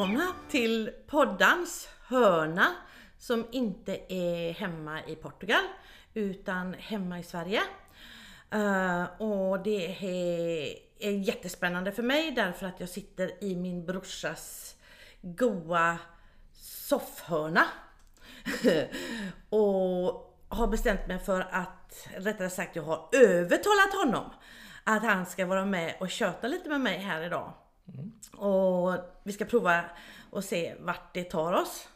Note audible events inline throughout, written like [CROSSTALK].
välkomna till poddans hörna som inte är hemma i Portugal utan hemma i Sverige. Eh, och det är, är jättespännande för mig därför att jag sitter i min brorsas goa soffhörna. [LAUGHS] och har bestämt mig för att, rättare sagt jag har övertalat honom att han ska vara med och köta lite med mig här idag. Och vi ska prova och se vart det tar oss.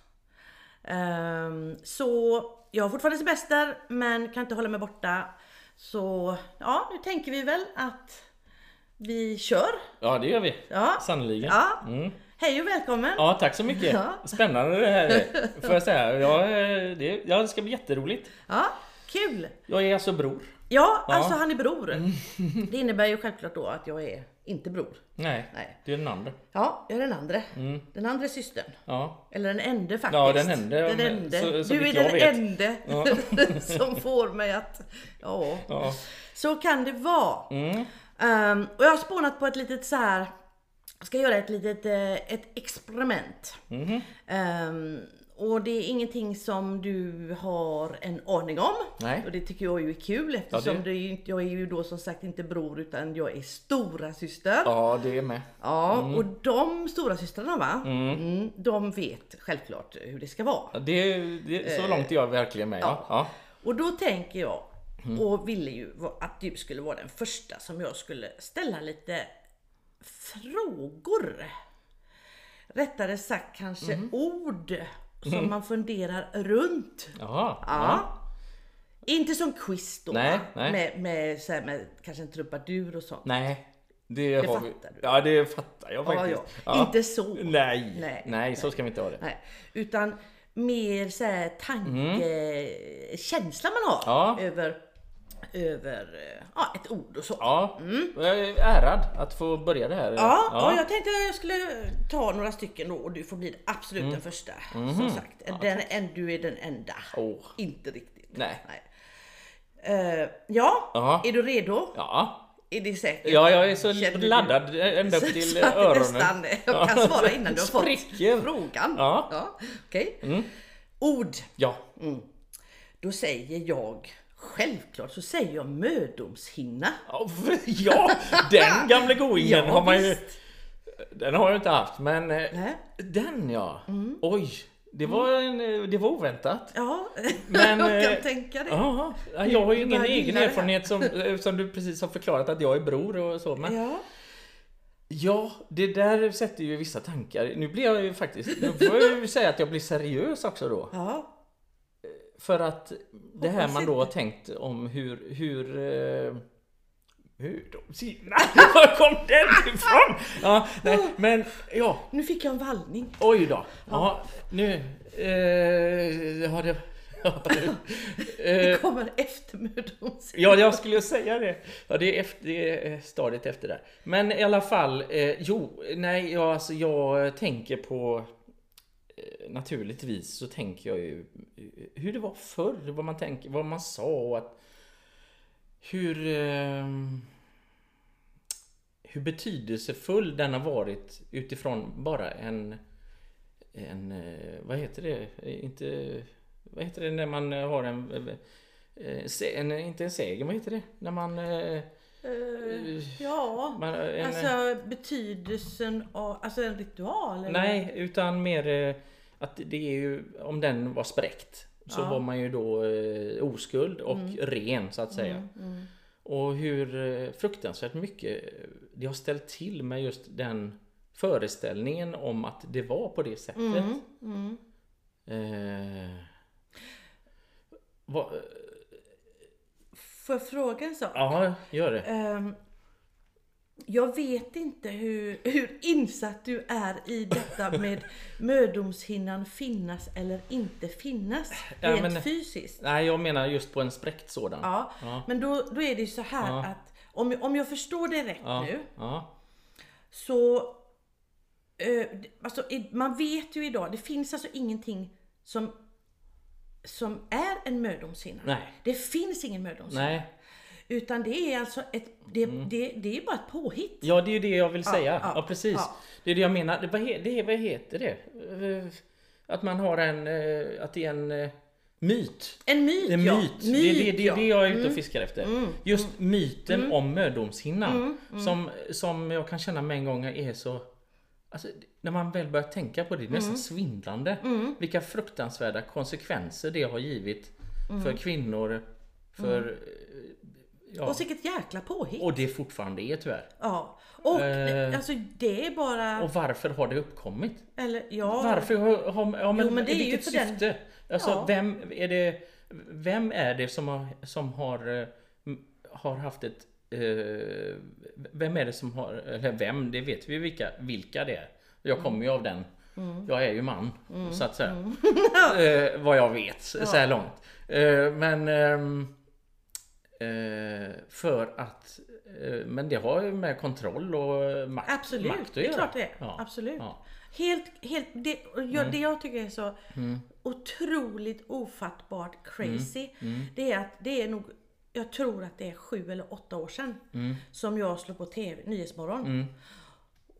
Ehm, så jag har fortfarande semester men kan inte hålla mig borta. Så ja, nu tänker vi väl att vi kör. Ja det gör vi. Ja. Sannerligen. Ja. Mm. Hej och välkommen! Ja tack så mycket. Ja. Spännande det här [LAUGHS] får jag säga. Ja, det, ja, det ska bli jätteroligt. Ja, kul! Jag är alltså bror. Ja, Ja. alltså han är bror. Det innebär ju självklart då att jag är inte bror. Nej, Nej. det är den andra. Ja, jag är den andra. Mm. Den andra systern. Ja. Eller den ende faktiskt. Ja, den ende, Den ende. så- så du är den ende Ja. [LAUGHS] som får mig att... Ja, Ja. så kan det vara. Mm. Ehm, och jag har spånat på ett litet så här. Jag ska göra ett litet eh, ett experiment. Mhm. Ehm, och det är ingenting som du har en aning om. Nej. Och det tycker jag ju är kul eftersom det- det... är jag är ju då som sagt inte bror utan jag är stora syster. Ja det är med. Ja, och de stora systrarna va? Mm, de vet självklart hur det ska vara. Ja, Det, det, så långt är jag verkligen med. Ja. Ja. Och då tänker jag och ville ju att du skulle vara den första som jag skulle ställa lite frågor. Rättare sagt kanske ord som man funderar runt. Jaha. Ja. Inte som quiz då Nej, nej. Med, med, så här, med kanske en trubadur och sånt. Nej. Det, har vi. du. Ja det fattar jag Ja, faktiskt. ja. Inte så. Nej. Nej. Nej. så ska vi inte ha det. Nej, utan mer så här tankekänsla man har Ja. över, över eh, ja, ett ord och så. Ja, jag är ärad att få börja det här. Mm. Ja, och jag tänkte att jag skulle ta några stycken då och du får bli absolut Mm. den första. Mhm. Som sagt, den, en, du är den enda. Åh. Inte riktigt. Nej. Eh, ja, Ja. är du redo? Ja. Är det säkert? Ja, jag är så Känner du- laddad ända upp till [LAUGHS] så öronen. Nästan, jag kan svara innan du har fått frågan. Ja. Mm. Okej. Ord. Ja. Då säger jag, självklart så säger jag mödomshinna. Ja, [LAUGHS] den gamle goingen [LAUGHS] Ja, har man ju... visst. Den har jag inte haft, men eh, Nej. den ja. Mm. Oj, det var, en, eh, det var oväntat. Ja, Men, [LAUGHS] jag kan eh, tänka det. Ja, jag har ju ingen egen erfarenhet som, som du precis har förklarat att jag är bror och så. Men Ja. ja, det där sätter ju vissa tankar. Nu blir jag ju faktiskt, nu får jag ju säga att jag blir seriös också då. ja. För att det här man då har tänkt om hur, hur eh, hur de. Nej, [LAUGHS] var kom den ifrån? Ja, nej, men ja, Nu fick jag en vallning. oj då. Ja, nu... Eh, har det... [LAUGHS] Ja, det, [LAUGHS] Det eh, kommer efter mödomshinna. ja, jag skulle säga det. Ja, det är, efter, det är stadiet efter där. Men i alla fall, eh, jo, nej, jag, alltså, jag tänker på... Naturligtvis så tänker jag ju hur det var förr, vad man, tänker, vad man sa och att hur, eh, hur betydelsefull den har varit utifrån bara en, en eh, vad heter det, inte, vad heter det när man har en, eh, en inte en seger, vad heter det? När man, eh, ja, man en, alltså betydelsen av, alltså en ritual? Eller? Nej, utan mer att det är ju om den var spräckt så Ja. var man ju då eh, oskuld och ren så att säga. Mm. Och hur eh, fruktansvärt mycket det har ställt till med just den föreställningen om att det var på det sättet. Mm. Mm. Eh, vad, Får jag fråga en sak? ja, gör det. Ehm, jag vet inte hur, hur insatt du är i detta med mödomshinnan finnas eller inte finnas Ja, rent men- fysiskt. Nej, jag menar just på en spräckt sådan. Ja, Ja. men då, då är det ju så här Ja. att om, om jag förstår det rätt nu så eh, alltså, man vet ju idag, det finns alltså ingenting som som är en mödomshinna. Nej. Det finns ingen mödomshinna. Utan det är alltså ett, det, det, det är bara ett påhitt. Ja, det är ju det jag vill säga. Ja, ja, precis. ja. Det är det jag menar. Det, vad, he, det, vad heter det? Eh, Att man har en... eh, Att det är en eh, myt. En myt, En ja. myt. det är det, det, ja. det jag är ute och fiskar efter. Just myten om mödomshinnan. Mm, Som, som jag kan känna med en gång är så... Alltså, när man väl börjar tänka på det, det är Mm. nästan svindlande. Vilka fruktansvärda konsekvenser det har givit för kvinnor. För... Ja, Mm. Och vilket jäkla påhitt. och det fortfarande är tyvärr. Ja. Och Eh. alltså det är bara... Och varför har det uppkommit? eller ja. Varför har, har ja, men, Jo, men det är ju vilket för den- syfte? Alltså Ja. vem är det Vem är det som har, som har, eh, har haft ett eh, Vem är det som har, eller vem, det vet vi vilka, vilka det är. Jag kommer ju av den. Mm. Jag är ju man, så att säga. [LAUGHS] eh, vad jag vet, så här långt. Eh, men eh, för att eh, Men det har ju med kontroll och makt, Absolut, makt att det är göra. klart det är. Ja. Absolut. Ja. Helt, helt, det, och Mm. jag, det jag tycker är så otroligt ofattbart crazy. Mm. Det är att det är nog, jag tror att det är sju eller åtta år sedan Mm. som jag slog på TV, Nyhetsmorgon.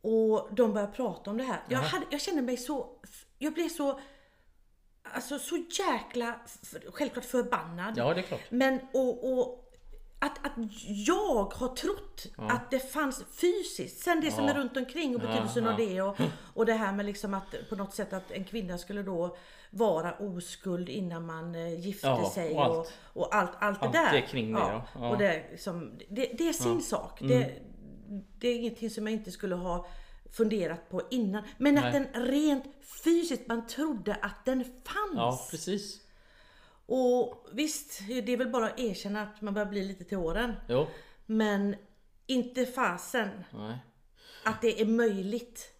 Och de började prata om det här. Jag, hade, jag kände mig så, jag blev så, alltså så jäkla, självklart förbannad. Ja, det är klart. Men och, och att, att jag har trott att det fanns fysiskt, sen det som Ja. är runt omkring och Ja, betydelsen ja. av det och, och det här med liksom att på något sätt att en kvinna skulle då vara oskuld innan man eh, gifte Ja, sig och och, allt. och, allt, allt det Allt där. det kring det, ja. Ja. Och det, liksom, det, det är sin sak. Mm. Det, det är ingenting som jag inte skulle ha funderat på innan. Men att Nej. den rent fysiskt, man trodde att den fanns. Ja, precis. Och visst, det är väl bara att erkänna att man börjar bli lite till åren. Jo. Men inte fasen Nej. att det är möjligt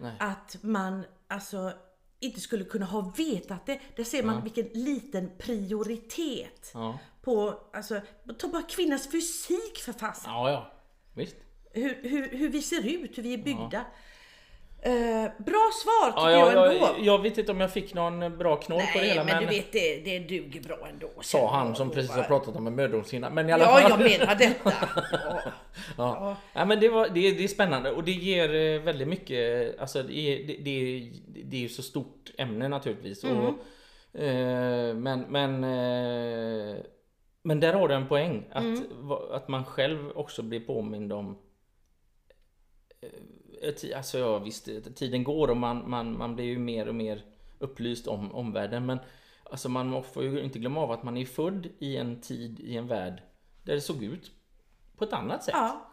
Nej. att man alltså inte skulle kunna ha vetat det. Där ser man vilken liten prioritet Ja. på, alltså, ta bara kvinnans fysik för fasen. Ja, ja. Visst. Hur, hur, hur vi ser ut, hur vi är byggda. Eh, bra svar tycker Ja, ja, jag ändå. jag, jag vet inte om jag fick någon bra knorr på det hela men, men, du vet det, det duger bra ändå. sa han som precis har pratat om en mödomshinna. Men i alla Ja, fall. jag menar detta. [LAUGHS] Ja. Ja. Ja, men det, var, det, det är spännande och det ger eh, väldigt mycket, alltså det är, det, det är, det är ju så stort ämne naturligtvis. Mm. Och, eh, men, men, eh, men där har du en poäng. Att, Mm. att man själv också blir påmind om eh, Alltså ja visst, tiden går och man, man, man blir ju mer och mer upplyst om omvärlden. Men alltså man får ju inte glömma av att man är född i en tid, i en värld där det såg ut på ett annat sätt. Ja.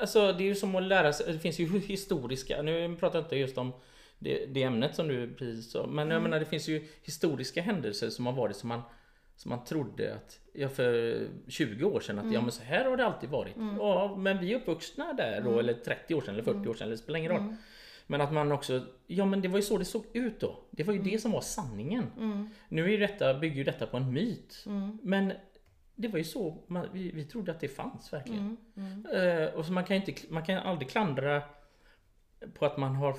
Alltså det är ju som att lära sig, det finns ju historiska, nu pratar jag inte just om det, det ämnet som du precis sa, men jag menar det finns ju historiska händelser som har varit som man som man trodde att, ja för 20 år sedan att ja men så här har det alltid varit. Ja men vi är uppvuxna där då, eller 30 år sedan eller 40 år sedan, det spelar ingen roll. Men att man också, ja men det var ju så det såg ut då. Det var ju det som var sanningen. Nu är detta, bygger ju detta på en myt. Men det var ju så, man, vi, vi trodde att det fanns verkligen. Eh, och så man kan ju inte, man kan aldrig klandra på att man har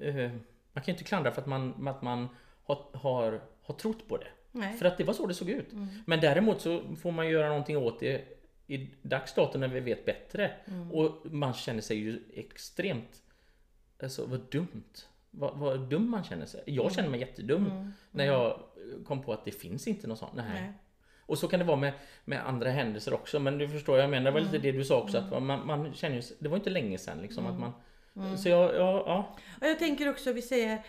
eh, Man kan ju inte klandra för att man, att man har, har, har trott på det. Nej. För att det var så det såg ut. Men däremot så får man göra någonting åt det i dags dato när vi vet bättre. Och man känner sig ju extremt Alltså vad dumt. Vad, vad dum man känner sig. Jag känner mig jättedum när jag kom på att det finns inte något sånt. Nej. Nej. Och så kan det vara med, med andra händelser också. Men du förstår, jag menar, det var lite det du sa också. Att man, man känner ju, det var inte länge sedan liksom att man... Så jag, ja, ja. Och jag tänker också, vi säger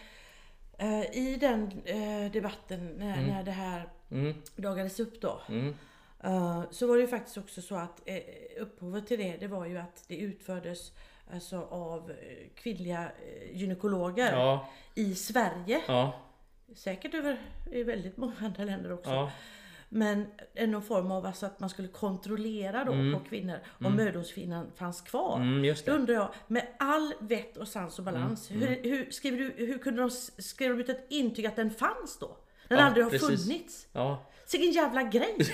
i den eh, debatten när, när det här Mm, dagades upp då. mm, eh, så var det ju faktiskt också så att eh, upphovet till det, det var ju att det utfördes alltså, av eh, kvinnliga eh, gynekologer ja, i Sverige. ja, Säkert över i väldigt många andra länder också. ja, Men en någon form av alltså att man skulle kontrollera då på kvinnor om mödomshinnan fanns kvar. mm, Då undrar jag, med all vett och sans och balans, Mm, hur, hur, skriver du, hur kunde de s- skrev de ut ett intyg att den fanns då? Den Ja, aldrig har precis. funnits. Ja, Vilken jävla grej! [LAUGHS]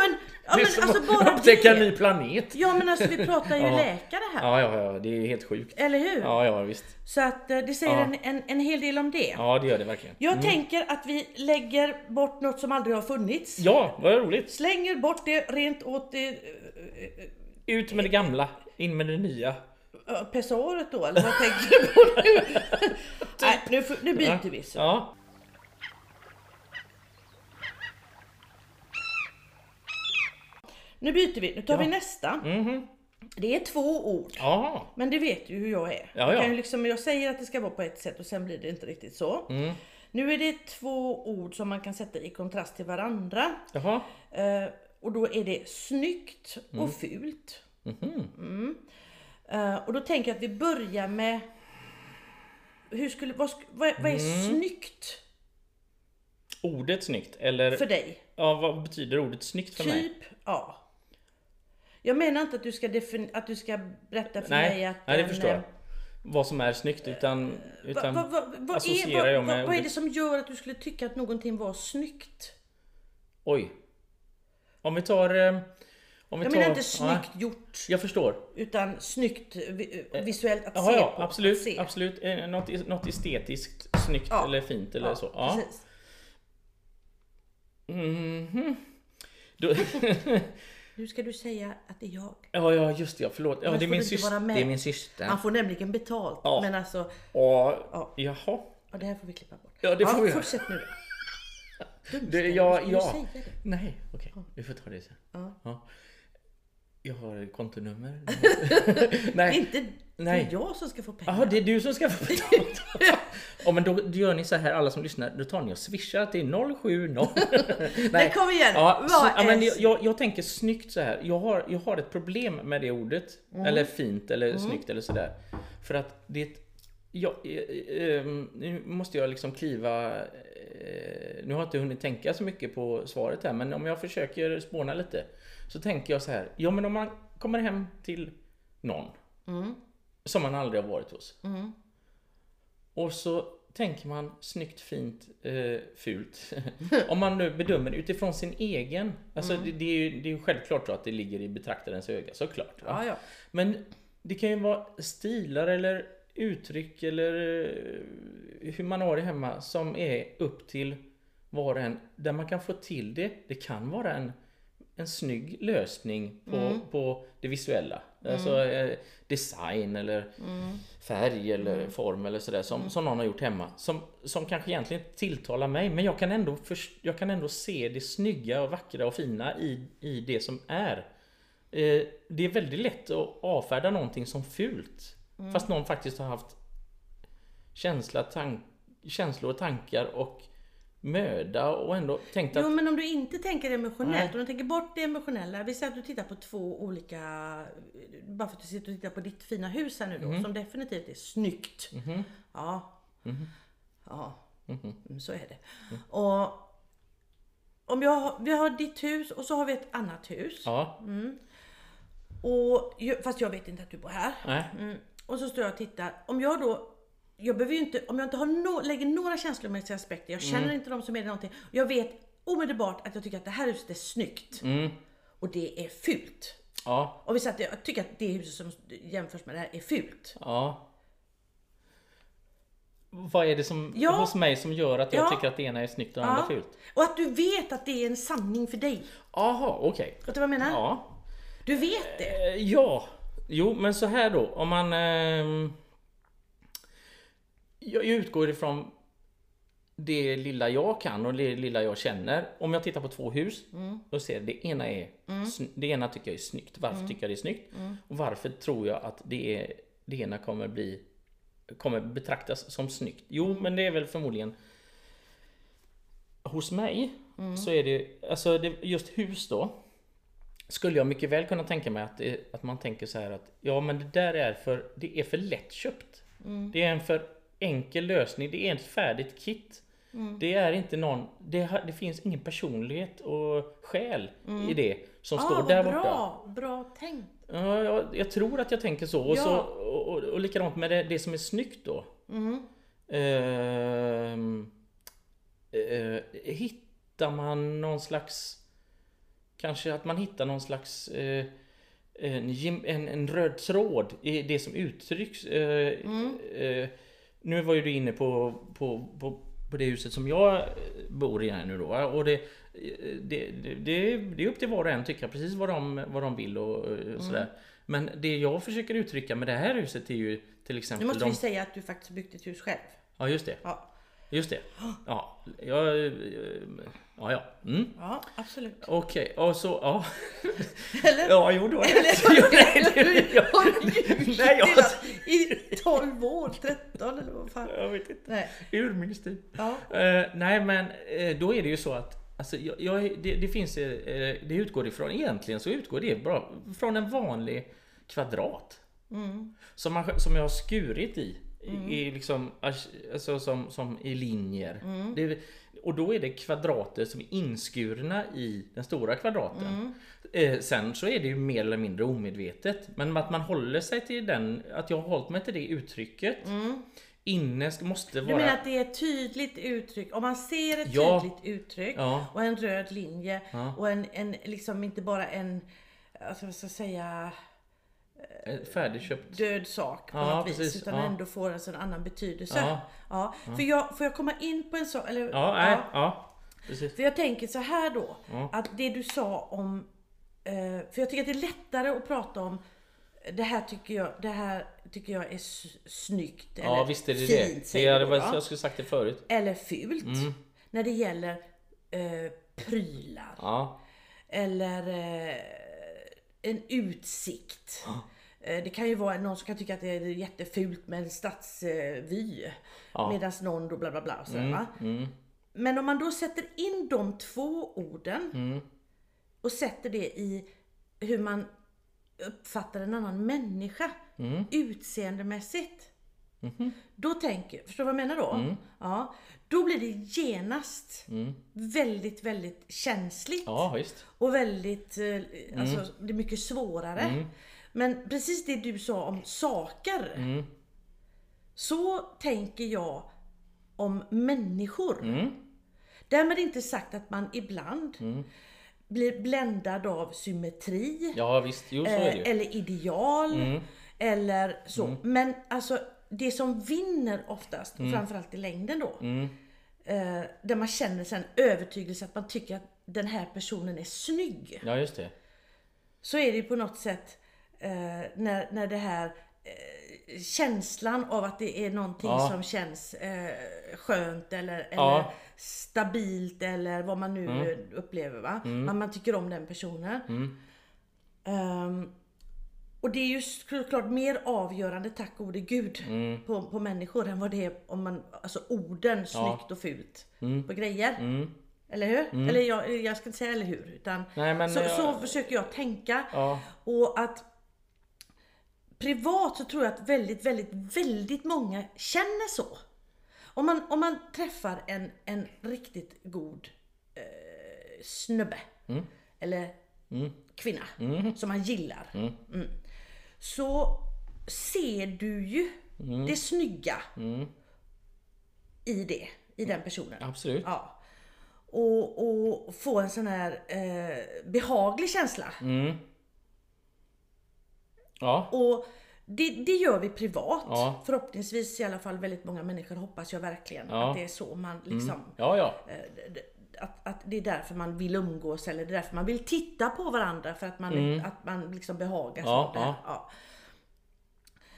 Men, Ja, men som alltså bara upptäcka det. en ny planet. Ja men alltså vi pratar ju [LAUGHS] Ja. läkare här. Ja, ja, ja, det är helt sjukt. Eller hur? Ja, ja, visst. Så att eh, det säger Ja. en, en, en hel del om det. Ja, det gör det verkligen. Jag tänker att vi lägger bort något som aldrig har funnits. Ja, vad roligt. Slänger bort det rent åt det Ut med det gamla, in med det nya. pessoaret då, eller vad [LAUGHS] tänker du [LAUGHS] på nu? Nej, nu, nu byter vi så. Ja, Nu byter vi, nu tar vi Ja. nästa. mhm. Det är två ord. Ja, Men det vet ju hur jag är. Ja, Jag, ja. kan ju liksom, jag säger att det ska vara på ett sätt och sen blir det inte riktigt så. Mm. Nu är det två ord som man kan sätta i kontrast till varandra. Eh, och då är det snyggt Mm. och fult. Mhm. Mm. Eh, och då tänker jag att vi börjar med hur skulle, vad, vad, vad är Mm. snyggt Ordet snyggt, eller för dig? ja, vad betyder ordet snyggt för mig? Typ, ja. Jag menar inte att du ska, att du ska berätta för Nej, mig att... nej det förstår eh, jag. Vad som är snyggt, utan... Va, utan va, va, vad, associerar är, jag med vad, är det som gör att du skulle tycka att någonting var snyggt? Oj. Om vi tar... eh, Om vi Jag tar, menar inte ja, snyggt gjort, jag förstår. utan snyggt vi, visuellt att Jaha, se ja, på. absolut. Se. absolut. Eh, Något, något estetiskt snyggt Ja. eller fint eller Ja, så. Ja. Precis. Mhm. [LAUGHS] Då, Nu ska du säga att det är jag. ja, ja, just det. Ja, förlåt. Ja, det, är min syster, det är min syster. Han får nämligen betalt. Ja. Men alltså, Och, Ja. Jaha. ja, det här får vi klippa bort. Ja, det får vi göra. Fortsätt nu. Dumställe, [LAUGHS] Det, ja, ska du ja. säga det? Nej, okej. Vi får ta det sen. Ja. Jag har kontonummer. [LAUGHS] Nej. inte Nej. det är jag som ska få pengar. Jaha, det är du som ska få [LAUGHS] betalt. ja, men då, då gör ni så här alla som lyssnar. Då tar ni och swishar till 070. [LAUGHS] Men kom igen, Ja, så, ja, men jag, jag, tänker snyggt så här. Jag har, jag har ett problem med det ordet. Mm. Eller fint eller snyggt eller sådär. För att det... Jag, eh, eh, nu måste jag liksom kliva... Eh, nu har jag inte hunnit tänka så mycket på svaret här. Men om jag försöker spåna lite. Så tänker jag så här. Ja men om man kommer hem till någon. Mm. Som man aldrig har varit hos. Mm. Och så tänker man snyggt, fint, eh, fult. [LAUGHS] Om man nu bedömer utifrån sin egen. Alltså Mm. det, det, är ju, det är ju självklart så att det ligger i betraktarens öga, såklart. Ja, ja. Men det kan ju vara stilar eller uttryck eller eh, hur man har det hemma som är upp till var och en. Där man kan få till det. Det kan vara en, en snygg lösning på, Mm. på det visuella. Alltså eh, design eller Mm. färg eller form eller sådär som, som någon har gjort hemma. Som, som kanske egentligen tilltalar mig men jag kan, ändå först- jag kan ändå se det snygga och vackra och fina i, i det som är. Eh, det är väldigt lätt att avfärda någonting som fult. Mm. Fast någon faktiskt har haft känsla, tank, känslor och tankar och möda och ändå tänkt att Jo men om du inte tänker emotionellt, Nej. om du tänker bort det emotionella. Vi säger att du tittar på två olika, bara för att du sitter och tittar på ditt fina hus här nu då, Mhm. som definitivt är snyggt. Ja. Ja, Mhm. Mm, så är det. Och om jag, vi har ditt hus och så har vi ett annat hus. Ja, Och, jag- fast jag vet inte att du bor här. nej. Mm. Och så står jag och tittar. Om jag då jag behöver ju inte, om jag inte har no, lägger några känslomässiga aspekter, jag känner inte de som är någonting. Jag vet omedelbart att jag tycker att det här huset är snyggt. Mm. Och det är fult. Ja, Och vi säger att jag tycker att det huset som jämförs med det här är fult. ja. Vad är det som, Ja. hos mig som gör att jag Ja. tycker att det ena är snyggt och det andra Ja. fult? Och att du vet att det är en sanning för dig. Jaha, okej. Vet du vad jag menar? Ja. Du vet det. Eh, Ja, jo men så här då. Om man... ehm, jag utgår ifrån det lilla jag kan och det lilla jag känner. Om jag tittar på två hus och ser det ena är sn- det ena tycker jag är snyggt. Varför tycker jag det är snyggt? Och varför tror jag att det, är, det ena kommer bli kommer betraktas som snyggt? Jo, men det är väl förmodligen hos mig så är det alltså det, just hus då skulle jag mycket väl kunna tänka mig att, att man tänker så här att ja men det där är för, det är för lättköpt. Det är en för enkel lösning, det är ett färdigt kit. Det är inte någon, det, det finns ingen personlighet och själ i det som Ah, står där borta. bra, bra tänkt. Ja, jag, jag tror att jag tänker så. Och, Ja. så, och, och, och likadant med det, det som är snyggt då. Mm. Ehm, eh, hittar man någon slags kanske att man hittar någon slags eh, en, en, en röd tråd i det som uttrycks. Eh, eh, nu var ju du inne på, på, på, på det huset som jag bor i här nu då. Och det, det, det, det, är upp till var och en tycka precis vad de, vad de vill och eh, sådär. Men det jag försöker uttrycka med det här huset är ju till Nu exempel måste de... vi säga att du faktiskt byggt ett hus själv. Ja just det. Ja, Just det. Ja, eh, Ja, ja. Mm. ja absolut. Okej, och så... Ja. [LAUGHS] Eller? Ja, jo, du har rätt. Har du ljugit Nej, jag- i 12 år, 13 eller vad fan? Jag vet inte. Nej. Urminnes tid. Ja. Eh, nej, men eh, då är det ju så att Alltså, jag, jag, det, det finns, eh, det utgår ifrån, egentligen så utgår det bara från en vanlig kvadrat. Mm. Som, man, som jag har skurit i. I, i liksom, alltså, som, som i linjer. Mm. Det, och då är det kvadrater som är inskurna i den stora kvadraten. Mm. Eh, sen så är det ju mer eller mindre omedvetet. Men att man håller sig till den, att jag har hållit mig till det uttrycket. Inne ska- måste Mm. Du vara... menar att det är ett tydligt uttryck? Om man ser ett Ja. tydligt uttryck Ja. och en röd linje Ja. och en, en liksom inte bara en, alltså vad ska jag säga, Färdigköpt. död sak på Ja, något vis precis. utan Ja. ändå får alltså en annan betydelse. Ja. Ja. För jag, får jag komma in på en sak? Eller, Ja, nej, ja. Precis. För jag tänker så här då, Ja. att det du sa om, eh, för jag tycker att det är lättare att prata om det här tycker jag, det här tycker jag är snyggt. Ja, eller visst är det fint, det. Det är va? jag skulle sagt det förut. Eller fult. Mm. När det gäller eh, prylar. Ja. Eller eh, en utsikt. Eh, Det kan ju vara någon som kan tycka att det är jättefult med en stadsvy. Ja. Medan någon då bla bla bla. Och sådär, va? Mm. Men om man då sätter in de två orden Mm. och sätter det i hur man uppfattar en annan människa Mm. utseendemässigt. Mhm. Då tänker, förstår du vad jag menar då? Mm. Ja, då blir det genast väldigt, väldigt känsligt. Ja. Och väldigt, eh, alltså det är mycket svårare. Men precis det du sa om saker. Mm. Så tänker jag om människor. Mm. Därmed inte sagt att man ibland blir bländad av symmetri. Ja, visst. Jo, eh, eller ideal. Mm. Eller så. Men alltså det som vinner oftast, och framförallt i längden då. Mm. Eh, där man känner en övertygelse att man tycker att den här personen är snygg. Ja, just det. Så är det ju på något sätt eh, när, när det här eh, känslan av att det är någonting Ja. som känns eh, skönt eller, eller Ja. Mm. stabilt eller vad man nu eh, upplever. Va? Man, man tycker om den personen. Ehm, och det är ju såklart mer avgörande, tack gode gud, Mm. på, på människor än vad det är om man, alltså orden snyggt och fult på grejer. Mm. Eller hur? Eller jag, jag ska inte säga eller hur. Utan Nej, men så, jag- så försöker jag tänka. Ja. Och att privat så tror jag att väldigt, väldigt, väldigt många känner så. Om man, om man träffar en, en riktigt god eh, snubbe. Eller kvinna som man gillar. Mm. Så ser du ju det snygga i det, i den personen. Absolut. Ja. Och, och få en sån här eh, behaglig känsla. Mm. Ja. Och det, det gör vi privat. Ja. Förhoppningsvis i alla fall väldigt många människor hoppas jag verkligen Ja. att det är så man liksom Ja, ja. eh, att, att det är därför man vill umgås eller det är därför man vill titta på varandra för att man, att man liksom behagas Ja, av det. Ja.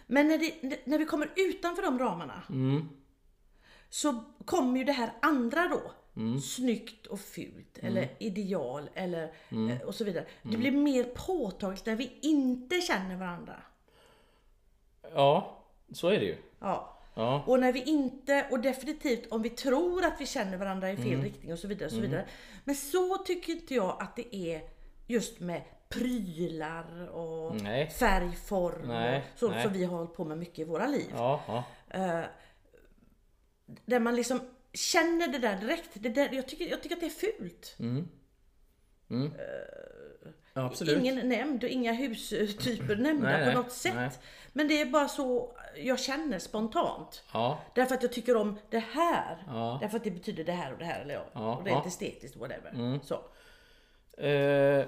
Men när, det, när vi kommer utanför de ramarna Mm. så kommer ju det här andra då. Mm. Snyggt och fult eller ideal eller Mm. eh, och så vidare. Det blir mer påtagligt när vi inte känner varandra. Ja, så är det ju. Ja. Ja. Och när vi inte, och definitivt om vi tror att vi känner varandra i fel Mm. riktning och så vidare. Och så vidare. Men så tycker inte jag att det är just med prylar och Nej. färgform Nej, och sånt som vi har hållit på med mycket i våra liv. Ja, ja. Där man liksom känner det där direkt. Det där, jag, tycker, jag tycker att det är fult. ja absolut. Ingen nämnd och inga hustyper [LAUGHS] nämnda Nej, nej, på något sätt. nej. Men det är bara så jag känner spontant. Ja. Därför att jag tycker om det här. Ja. Därför att det betyder det här och det här. Eller ja, Ja, och rent ja. estetiskt, whatever. Så. Eh,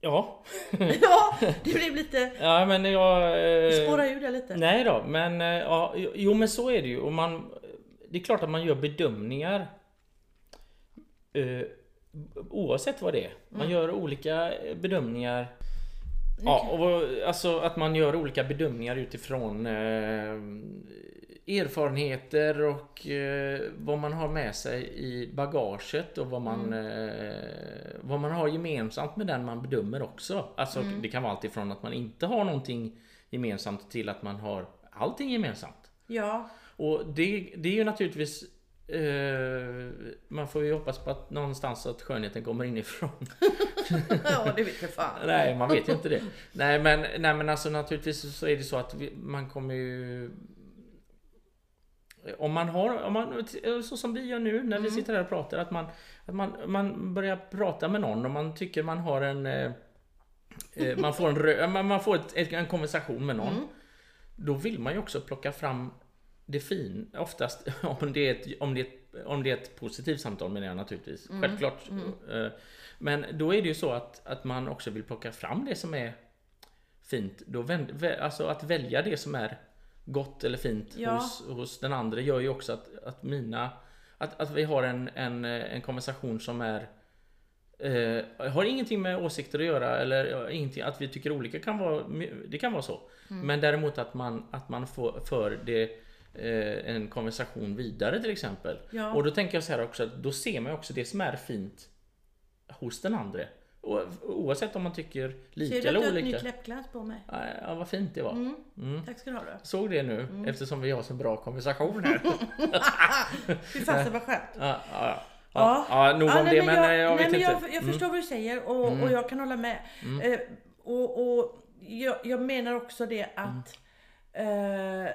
ja. [LAUGHS] ja, det blev lite... [LAUGHS] ja, men jag... Eh, Spåra ur det lite. Nej då, men eh, ja, jo men så är det ju. Och man, det är klart att man gör bedömningar. Eh, oavsett vad det är. Man Mm. gör olika bedömningar. Ja, och alltså att man gör olika bedömningar utifrån eh, erfarenheter och eh, vad man har med sig i bagaget och vad man, eh, vad man har gemensamt med den man bedömer också. Alltså det kan vara allt ifrån att man inte har någonting gemensamt till att man har allting gemensamt. Ja, Och det, det är ju naturligtvis eh, man får ju hoppas på att någonstans att skönheten kommer inifrån. [LAUGHS] ja det vet jag fan. Nej, man vet ju inte det. Nej, men, nej, men alltså naturligtvis så är det så att vi, man kommer ju... Om man har, om man, så som vi gör nu när vi sitter här och pratar, att man, att man, man börjar prata med någon och man tycker man har en... Eh, eh, man får en, rö, man, får ett, en konversation med någon. Då vill man ju också plocka fram det fin, oftast [LAUGHS] om det är ett, om det är ett, om det är ett positivt samtal menar jag naturligtvis. Självklart. Eh, Men då är det ju så att, att man också vill plocka fram det som är fint. Då vänd, vä- alltså att välja det som är gott eller fint Ja. hos, hos den andra gör ju också att, att mina att, att vi har en, en, en konversation som är eh, har ingenting med åsikter att göra eller ingenting, att vi tycker olika kan vara Det kan vara så. Mm. Men däremot att man, att man får för det eh, en konversation vidare till exempel. Ja. Och då tänker jag så här också att då ser man också det som är fint hos den andra. O- Oavsett om man tycker lika Ser du att eller du har ett nytt olika. läppglans på mig? Ja, vad fint det var. Mm. Tack ska du ha då. Såg det nu Mm. eftersom vi har så bra konversation här. [LAUGHS] Fy fasen vad skönt. ja, ja, ja. Ja. nog om nej, det men jag, jag, jag nej, vet men inte. jag, jag Mm. förstår vad du säger och, och jag kan hålla med. Eh, och och jag, jag menar också det att eh,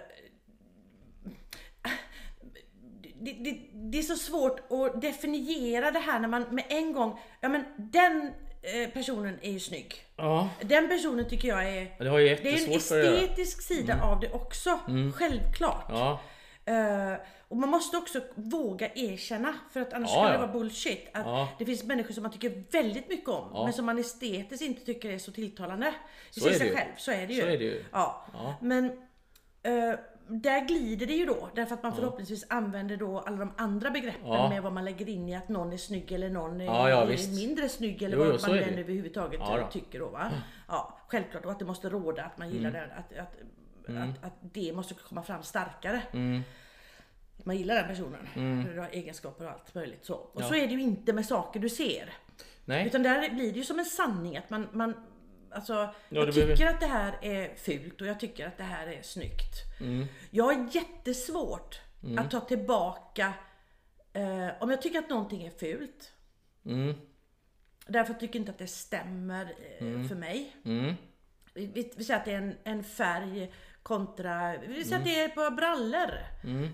det, det, det är så svårt att definiera det här när man med en gång, ja men den eh, personen är ju snygg. Ja, Den personen tycker jag är det det är en. Mm. estetisk sida av det också, självklart. Ja, Eh, och man måste också våga erkänna, för att annars Ja, kan det vara bullshit. Att. Det finns människor som man tycker väldigt mycket om, men som man estetiskt inte tycker är så tilltalande. Det Så är det sig ju. själv, så är det ju. Är det ju. Ja. Men eh, där glider det ju då, därför att man förhoppningsvis använder då alla de andra begreppen Ja. med vad man lägger in i att någon är snygg eller någon är, Ja, ja, är mindre snygg eller Jo, vad man än överhuvudtaget Ja, då. tycker då va. Ja, självklart och att det måste råda, att man gillar Mm. det, att, att, att, att det måste komma fram starkare. Att man gillar den personen. Mm. Egenskaper och allt möjligt så. Och så är det ju inte med saker du ser. nej. Utan där blir det ju som en sanning att man, man alltså, jag det tycker behöver- att det här är fult och jag tycker att det här är snyggt. Mm. Jag har jättesvårt att ta tillbaka eh, om jag tycker att någonting är fult. Mm. Därför tycker jag inte att det stämmer eh, för mig. Mm. Vi, vi, vi säger att det är en, en färg kontra, vi säger Mm. att det är på brallor.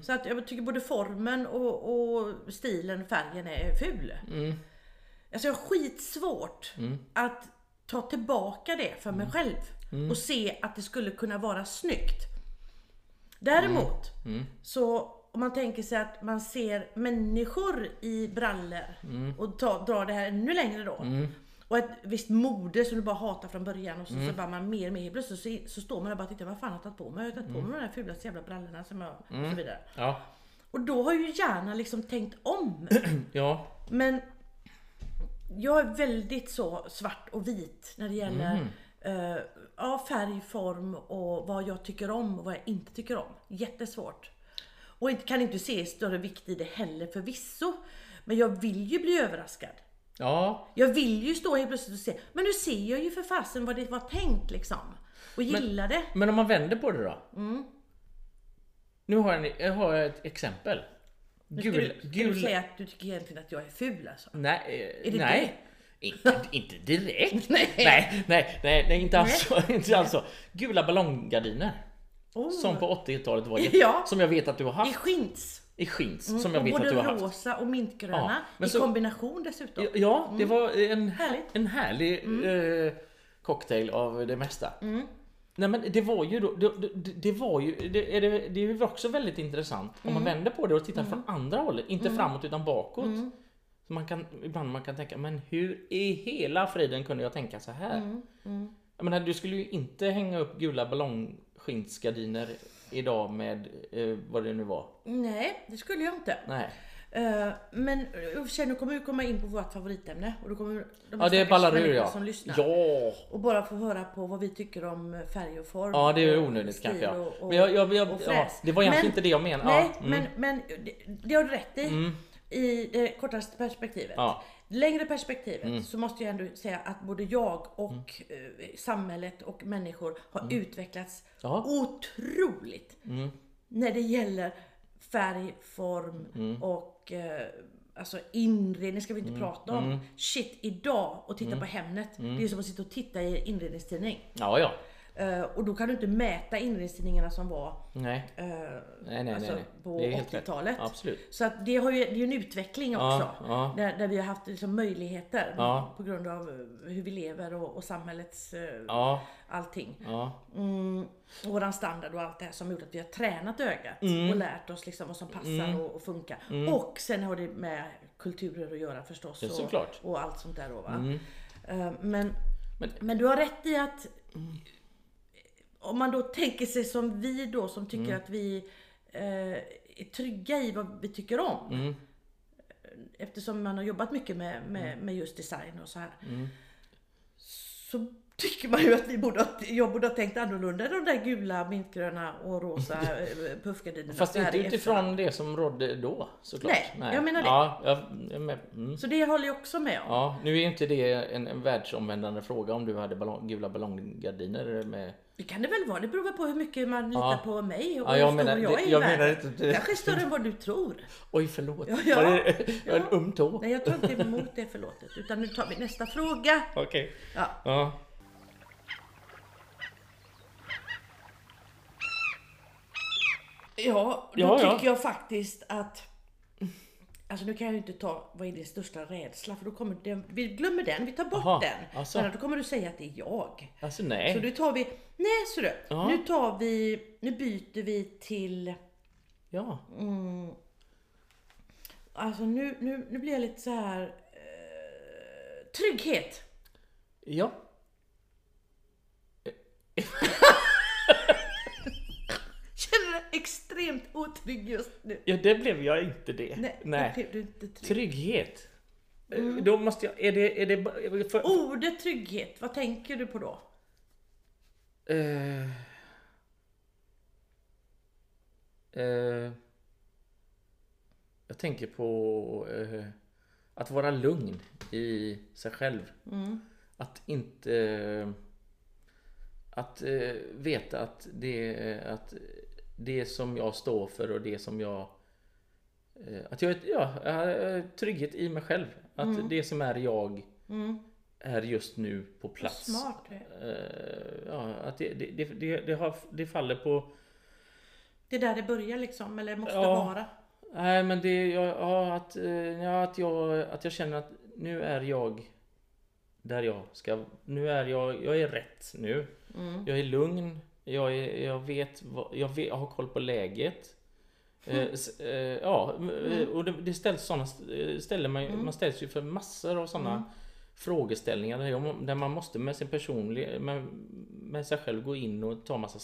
Så att jag tycker både formen och, och stilen, färgen är ful. Mm. Alltså jag har skitsvårt att ta tillbaka det för mig själv. Och se att det skulle kunna vara snyggt. Däremot så om man tänker sig att man ser människor i brallor och ta, drar det här ännu längre då. Och ett visst mode som du bara hatar från början och så, så bara man mer och mer plötsligt så, så står man där och bara tittar vad fan har jag tagit på mig? Jag har tagit på mig de här fulaste jävla brallorna som jag, och så vidare. Ja. Och då har ju hjärnan liksom tänkt om. [CLEARS THROAT] Ja. Men jag är väldigt så svart och vit när det gäller eh, ja, färg, form och vad jag tycker om och vad jag inte tycker om. Jättesvårt. Och kan inte se större vikt i det heller förvisso. Men jag vill ju bli överraskad. Ja. Jag vill ju stå helt plötsligt och se, men nu ser jag ju för fasen vad det var tänkt liksom. Och gilla det. Men om man vänder på det då? Mm. Nu har jag, en, jag har ett exempel. Nu ska, Gul, du, ska du gul, säga att du tycker egentligen att jag är ful alltså? Nej, eh, Är det nej. Inte, [LAUGHS] inte direkt. [LAUGHS] Nej. nej, nej, nej, inte alls så. [LAUGHS] Inte alls så. Gula ballonggardiner. Oh. Som på 80-talet var jätte, Ja. Som jag vet att du har I haft. skins. I skins. Mm, som jag vet att både du har haft. rosa och mintgröna. Ja, I så- kombination dessutom. Ja, det var en, Mm. Mm. en härlig eh, cocktail av det mesta. Nej men det var ju då, det, det, det var ju, det, är det, det är ju också väldigt intressant om Mm. man vänder på det och tittar från andra hållet, inte framåt utan bakåt. Så man kan, ibland man kan tänka, men hur i hela friden kunde jag tänka så här? Mm, Jag menar, du skulle ju inte hänga upp gula ballongskinnsgardiner idag med eh, vad det nu var. Nej, det skulle jag inte. Nej. Eh, men i och för sig, nu kommer vi komma in på vårt favoritämne och då kommer de Ja, det ballar ur ja. som lyssnar Ja! och bara få höra på vad vi tycker om färg och form. Ja, det är och onödigt kanske. Ja. Och, och, Men jag, jag, jag, och ja, det var egentligen Men- inte det jag menade. Nej, ja, mm, men, men det, det har du rätt i. Mm. I det kortaste perspektivet. Ja. Längre perspektivet Mm. så måste jag ändå säga att både jag och eh, samhället och människor har utvecklats Mm. Ja. otroligt Mm. när det gäller färg, form Mm. Och eh, alltså inredning ska vi inte prata om. Mm. Shit, idag och titta på Hemnet. Det är som att sitta och titta i en inredningstidning. ja, ja. Eh, och då kan du inte mäta inredningstidningarna som var Nej, eh, nej, nej. alltså på Det är helt rätt. 80-talet. Absolut. Så att det, har ju, det är ju en utveckling också. Ja. Där, där vi har haft liksom möjligheter Ja. på grund av eh, hur vi lever och, och samhällets Ja, allting. Mm, våran standard och allt det här som gjort att vi har tränat ögat Mm. och lärt oss liksom vad som passar och, och funkar. Och sen har det med kulturer att göra förstås. Ja, och, och allt sånt där då va. Mm. Men, Men- men du har rätt i att om man då tänker sig som vi då som tycker Mm. att vi eh, är trygga i vad vi tycker om. Mm. Eftersom man har jobbat mycket med, med, med just design och så här. Mm. Så tycker man ju att vi borde, ha- jag borde ha tänkt annorlunda än de där gula, mintgröna och rosa [LAUGHS] eh, puffgardinerna. Fast inte utifrån det som rådde då såklart. Nej, jag menar det. Ja, jag, jag med. Mm. Så det håller jag också med om. Ja, nu är inte det en, en världsomvändande fråga om du hade ballong, gula ballonggardiner med... Det kan det väl vara. Det beror på hur mycket man litar Ja. på mig och Ja, hur jag stor menar- jag är det- i jag menar inte det. Kanske större än vad du tror. Oj, förlåt. Ja, ja. Var det, jag har en Ja. öm tå. Nej, jag tar inte emot det förlåtet. Utan nu tar vi nästa fråga. Okej. Ja. Ja. Ja, då Ja, ja. tycker jag faktiskt att Alltså nu kan jag ju inte ta vad är din största rädsla för då kommer den, vi glömmer den, vi tar bort Aha, den. alltså. Då kommer du säga att det är jag. Alltså nej. Så nu tar vi, nej så du, Ja. nu tar vi, nu byter vi till, Ja. mm, alltså nu, nu, nu blir jag lite så här eh, trygghet. Ja. [LAUGHS] Extremt otrygg just nu. Ja, det blev jag inte det. Nej, Nej. blev du inte trygg. Trygghet. Eh, Mm. Då måste jag... Är det... Är det för, Ordet trygghet, vad tänker du på då? Eh, eh, jag tänker på eh, att vara lugn i sig själv. Mm. Att inte... Att veta att det, att det som jag står för och det som jag... Eh, att jag ja, jag har trygghet i mig själv. Att det som är jag Mm. är just nu på plats. smart. Eh, ja, att det, det, det, det, har, det faller på... Det är där det börjar liksom, eller måste Ja. vara. Nej men det, ja, ja, att, eh, ja, att, jag, att jag känner att nu är jag där jag ska, nu är jag, jag är rätt nu. Mm. Jag är lugn, jag, är, jag vet, jag, vet, jag har koll på läget. Eh, s- eh, ja, eh, och det, det ställs sådana, ställer man, man ställs ju för massor av sådana frågeställningar där, man måste med sin personlig, med, med sig själv gå in och ta massa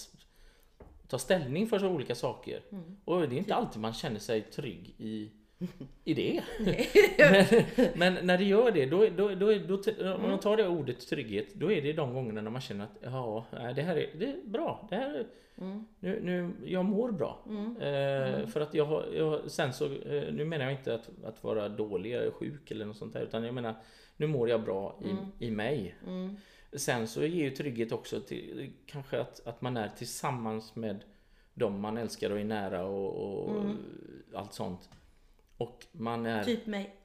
ta ställning för så olika saker. Och det är inte alltid man känner sig trygg i, [LAUGHS] i det. [LAUGHS] men, men när det gör det, då, då, då, då, om man tar det ordet trygghet, då är det de gångerna när man känner att ja, det här är, det är bra. Det här är, nu, nu, jag mår bra. Eh, För att jag jag, sen så, eh, nu menar jag inte att, att vara dålig eller sjuk eller något sånt där, utan jag menar, nu mår jag bra i, i mig. Mm. Sen så ger ju trygghet också till kanske att, att man är tillsammans med de man älskar och är nära och, och allt sånt. Och man är... Typ mig.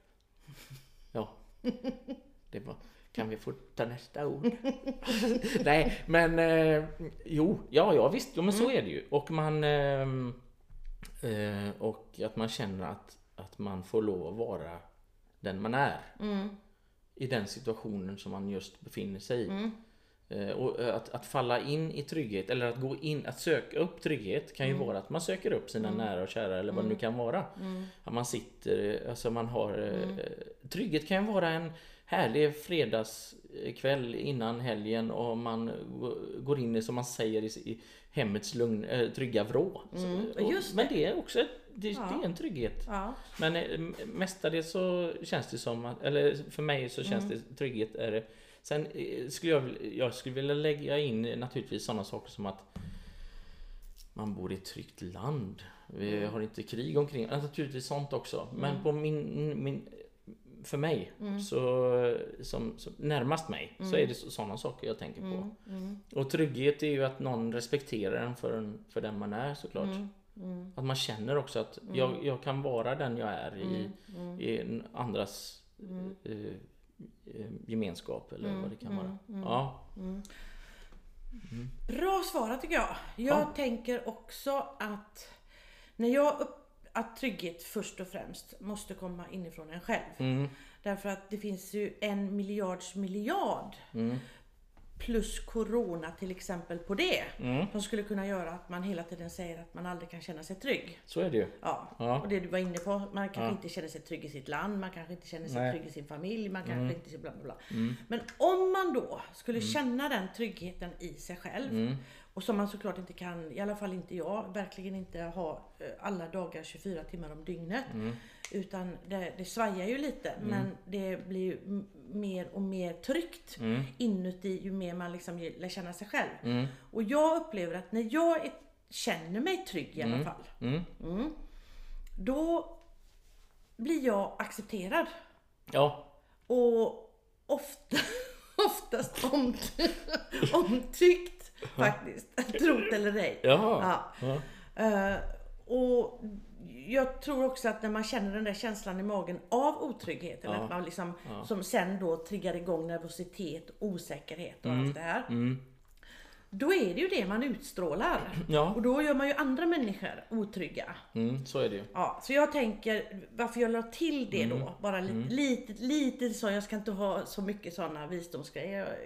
[LAUGHS] Ja. Det var... Kan vi få ta nästa ord? [LAUGHS] Nej, men eh, jo, ja, ja visst, jo, men så är det ju. Och man ehm, eh, och att man känner att, att man får lov att vara den man är Mm. i den situationen som man just befinner sig i. Mm. Eh, Och eh, att, att falla in i trygghet eller att gå in, att söka upp trygghet kan ju Mm. vara att man söker upp sina nära och kära eller vad det nu kan vara. Mm. Att man sitter, alltså man har... eh, Trygghet kan ju vara en härlig fredagskväll innan helgen och man går in i, som man säger, i, hemmets lugn, eh, trygga vrå. Mm, och- just Men det är också ett- det, Ja. det är en trygghet. Ja. Men eh, mestadels så känns det som att, eller för mig så känns Mm. det trygghet är det. Sen eh, skulle jag, jag skulle vilja lägga in naturligtvis sådana saker som att man bor i ett tryggt land. Vi Mm. har inte krig omkring ja, Naturligtvis sånt också. Men på min, min för mig, Mm. så, som, som närmast mig, så är det sådana saker jag tänker på. Mm. Och trygghet är ju att någon respekterar en för, en, för den man är såklart. Mm. Att man känner också att jag, jag kan vara den jag är i, Mm. i andras eh, gemenskap eller Mm. vad det kan vara. Ja. Bra svarat tycker jag. Jag Ja. tänker också att när jag upp, att trygghet först och främst måste komma inifrån en själv. Mm. Därför att det finns ju en miljards miljard Mm. Plus corona till exempel på det. Mm. Som skulle kunna göra att man hela tiden säger att man aldrig kan känna sig trygg. Så är det ju. Ja, Ja. och det du var inne på. Man kanske Ja. inte känner sig trygg i sitt land, man kanske inte känner sig Nej. Mm. trygg i sin familj, man kanske inte bla bla bla. Men om man då skulle känna den tryggheten i sig själv Mm. och som man såklart inte kan, i alla fall inte jag, verkligen inte ha eh, alla dagar 24 timmar om dygnet. Mm. Utan det, det svajar ju lite men det blir ju mer och mer tryggt Mm. inuti ju mer man liksom lär känna sig själv. Mm. Och jag upplever att när jag är, känner mig trygg i alla fall. Mm. Mm, då blir jag accepterad. Ja. Och ofta, [LAUGHS] oftast om, omtyckt faktiskt. Trot eller ej. Ja. Ja. Eh, och jag tror också att när man känner den där känslan i magen av otrygghet, eller Ja. att man liksom, som sen då triggar igång nervositet, osäkerhet och allt det här. Mm. Då är det ju det man utstrålar. [CLEARS THROAT] Ja. Och då gör man ju andra människor otrygga. Mm. Så är det ju. Ja, så jag tänker varför jag la till det då, bara lite, lite, lite så, jag ska inte ha så mycket sådana visdomsgrejer.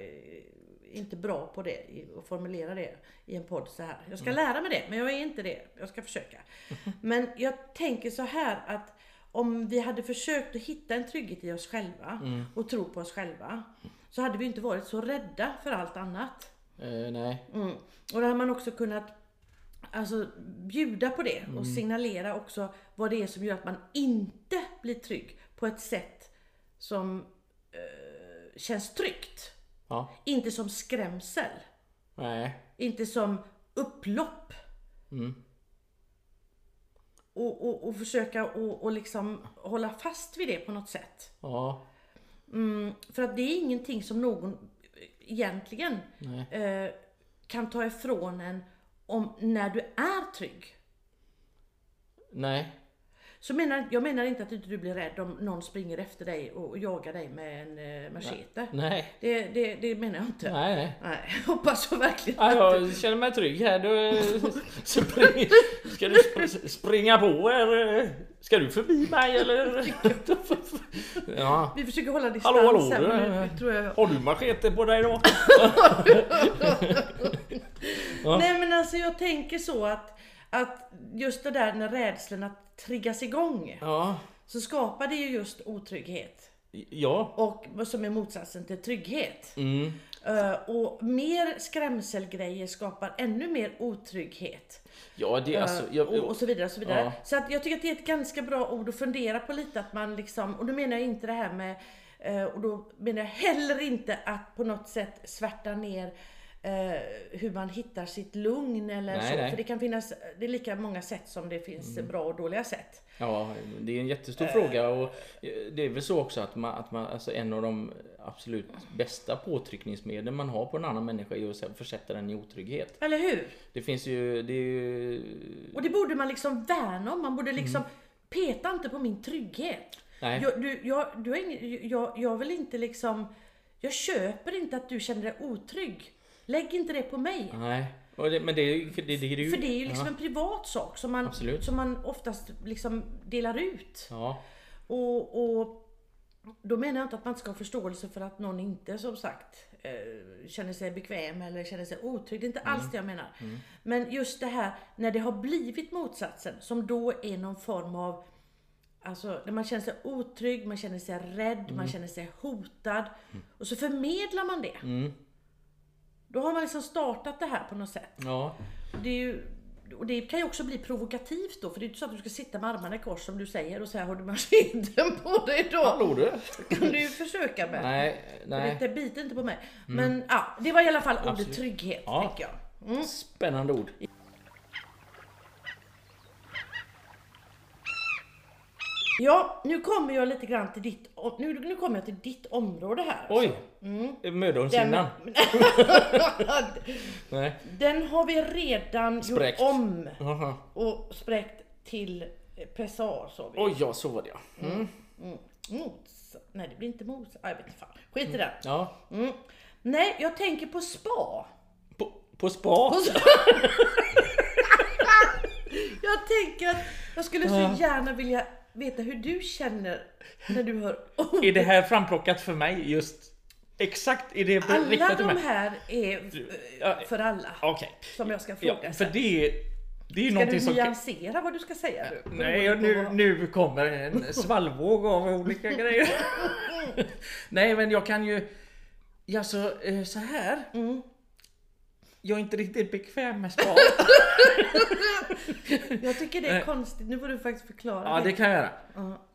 Inte bra på det, att formulera det i en podd så här. Jag ska lära mig det, men jag är inte det. Jag ska försöka. [LAUGHS] Men jag tänker så här att om vi hade försökt att hitta en trygghet i oss själva och tro på oss själva så hade vi inte varit så rädda för allt annat. Eh, nej. Mm. Och då har man också kunnat alltså, bjuda på det och signalera också vad det är som gör att man inte blir trygg på ett sätt som eh, känns tryggt. Ja. Inte som skrämsel. Nej. Inte som upplopp. Mm. Och, och, och försöka och, och liksom hålla fast vid det på något sätt. Ja. Mm, för att det är ingenting som någon egentligen eh, kan ta ifrån en om när du är trygg. Nej. Så menar, jag menar inte att inte du blir rädd om någon springer efter dig och jagar dig med en eh, machete. Nej. Det, det, det menar jag inte. Nej. nej. Nej, jag hoppas så verkligen Ja, jag känner mig trygg här. Du, spring, ska du sp- springa på eller ska du förbi mig eller? Ja. Vi försöker hålla distans Hallå, hallå, här, du- tror jag... Har du machete på dig då? [LAUGHS] Ja. Nej men alltså jag tänker så att, att just det där när rädslorna triggas igång Ja. så skapar det ju just otrygghet. Ja. Och som är motsatsen till trygghet. Mm. Eh, och mer skrämselgrejer skapar ännu mer otrygghet. Ja, det är alltså... Eh, Jag, och, och så vidare. Och så vidare. Ja. Så att jag tycker att det är ett ganska bra ord att fundera på lite. Att man liksom, och då menar jag inte det här med, eh, och då menar jag heller inte att på något sätt svärta ner eh, hur man hittar sitt lugn eller Nej, så. nej. För det kan finnas, det är lika många sätt som det finns bra och dåliga sätt. Ja, det är en jättestor fråga och eh, det är väl så också att man, att man alltså en av de absolut bästa påtryckningsmedel man har på en annan människa är att försätta den i otrygghet. Eller hur? Det finns ju, det är ju... Och det borde man liksom värna om. Man borde liksom peta inte på min trygghet. Nej. Jag, du, jag, du har ingen, jag, jag vill inte liksom... Jag köper inte att du känner dig otrygg. Lägg inte det på mig. Nej. Det, men det, är ju- det, det, det är ju... För det är ju liksom ja. en privat sak som man, Absolut. som man oftast liksom delar ut. Ja. Och, och då menar jag inte att man ska ha förståelse för att någon inte som sagt eh, känner sig bekväm eller känner sig otrygg. Det är inte alls det jag menar. Men just det här när det har blivit motsatsen som då är någon form av Alltså när man känner sig otrygg, man känner sig rädd, man känner sig hotad. Och så förmedlar man det. Då har man liksom startat det här på något sätt. Ja. Det, är ju, och det kan ju också bli provokativt då, för det är inte så att du ska sitta med armarna i kors som du säger och säga har du manscheten på dig då? Hallå du! kan du ju försöka med. Nej, nej. Mm. Det biter inte på mig. Men ja, det var i alla fall ordet Absolut. trygghet, Ja. tänker jag. Spännande ord. Ja, nu kommer jag lite grann till ditt, nu, nu kommer jag till ditt område här. Oj! Den, Mödomshinnan. Nej. [LAUGHS] den har vi redan Spräckt. gjort om Jaha. och spräckt till eh, pressar sa vi. Oj, ja så var det ja. Mm. Mm. Mos. Nej, det blir inte mos. Ah, jag vet inte fan. Skit i det. ja. Mm. Nej, jag tänker på spa. På, på spa. [LAUGHS] Jag tänker att jag skulle så gärna vilja veta hur du känner när du hör Är det här framplockat för mig just? Exakt, är det Alla riktat till de mig? här är eh, Ja, för alla Okej. som jag ska fråga. Ja, för det, det är Ska du som... nyansera vad du ska säga? Du? Nej, och nu, nu kommer en svallvåg av olika [LAUGHS] grejer. Nej, men jag kan ju... Ja, så, eh, så här. Mm. Jag är inte riktigt bekväm med spa. [LAUGHS] Jag tycker det är konstigt. Nu får du faktiskt förklara Ja, det kan jag göra. Ja.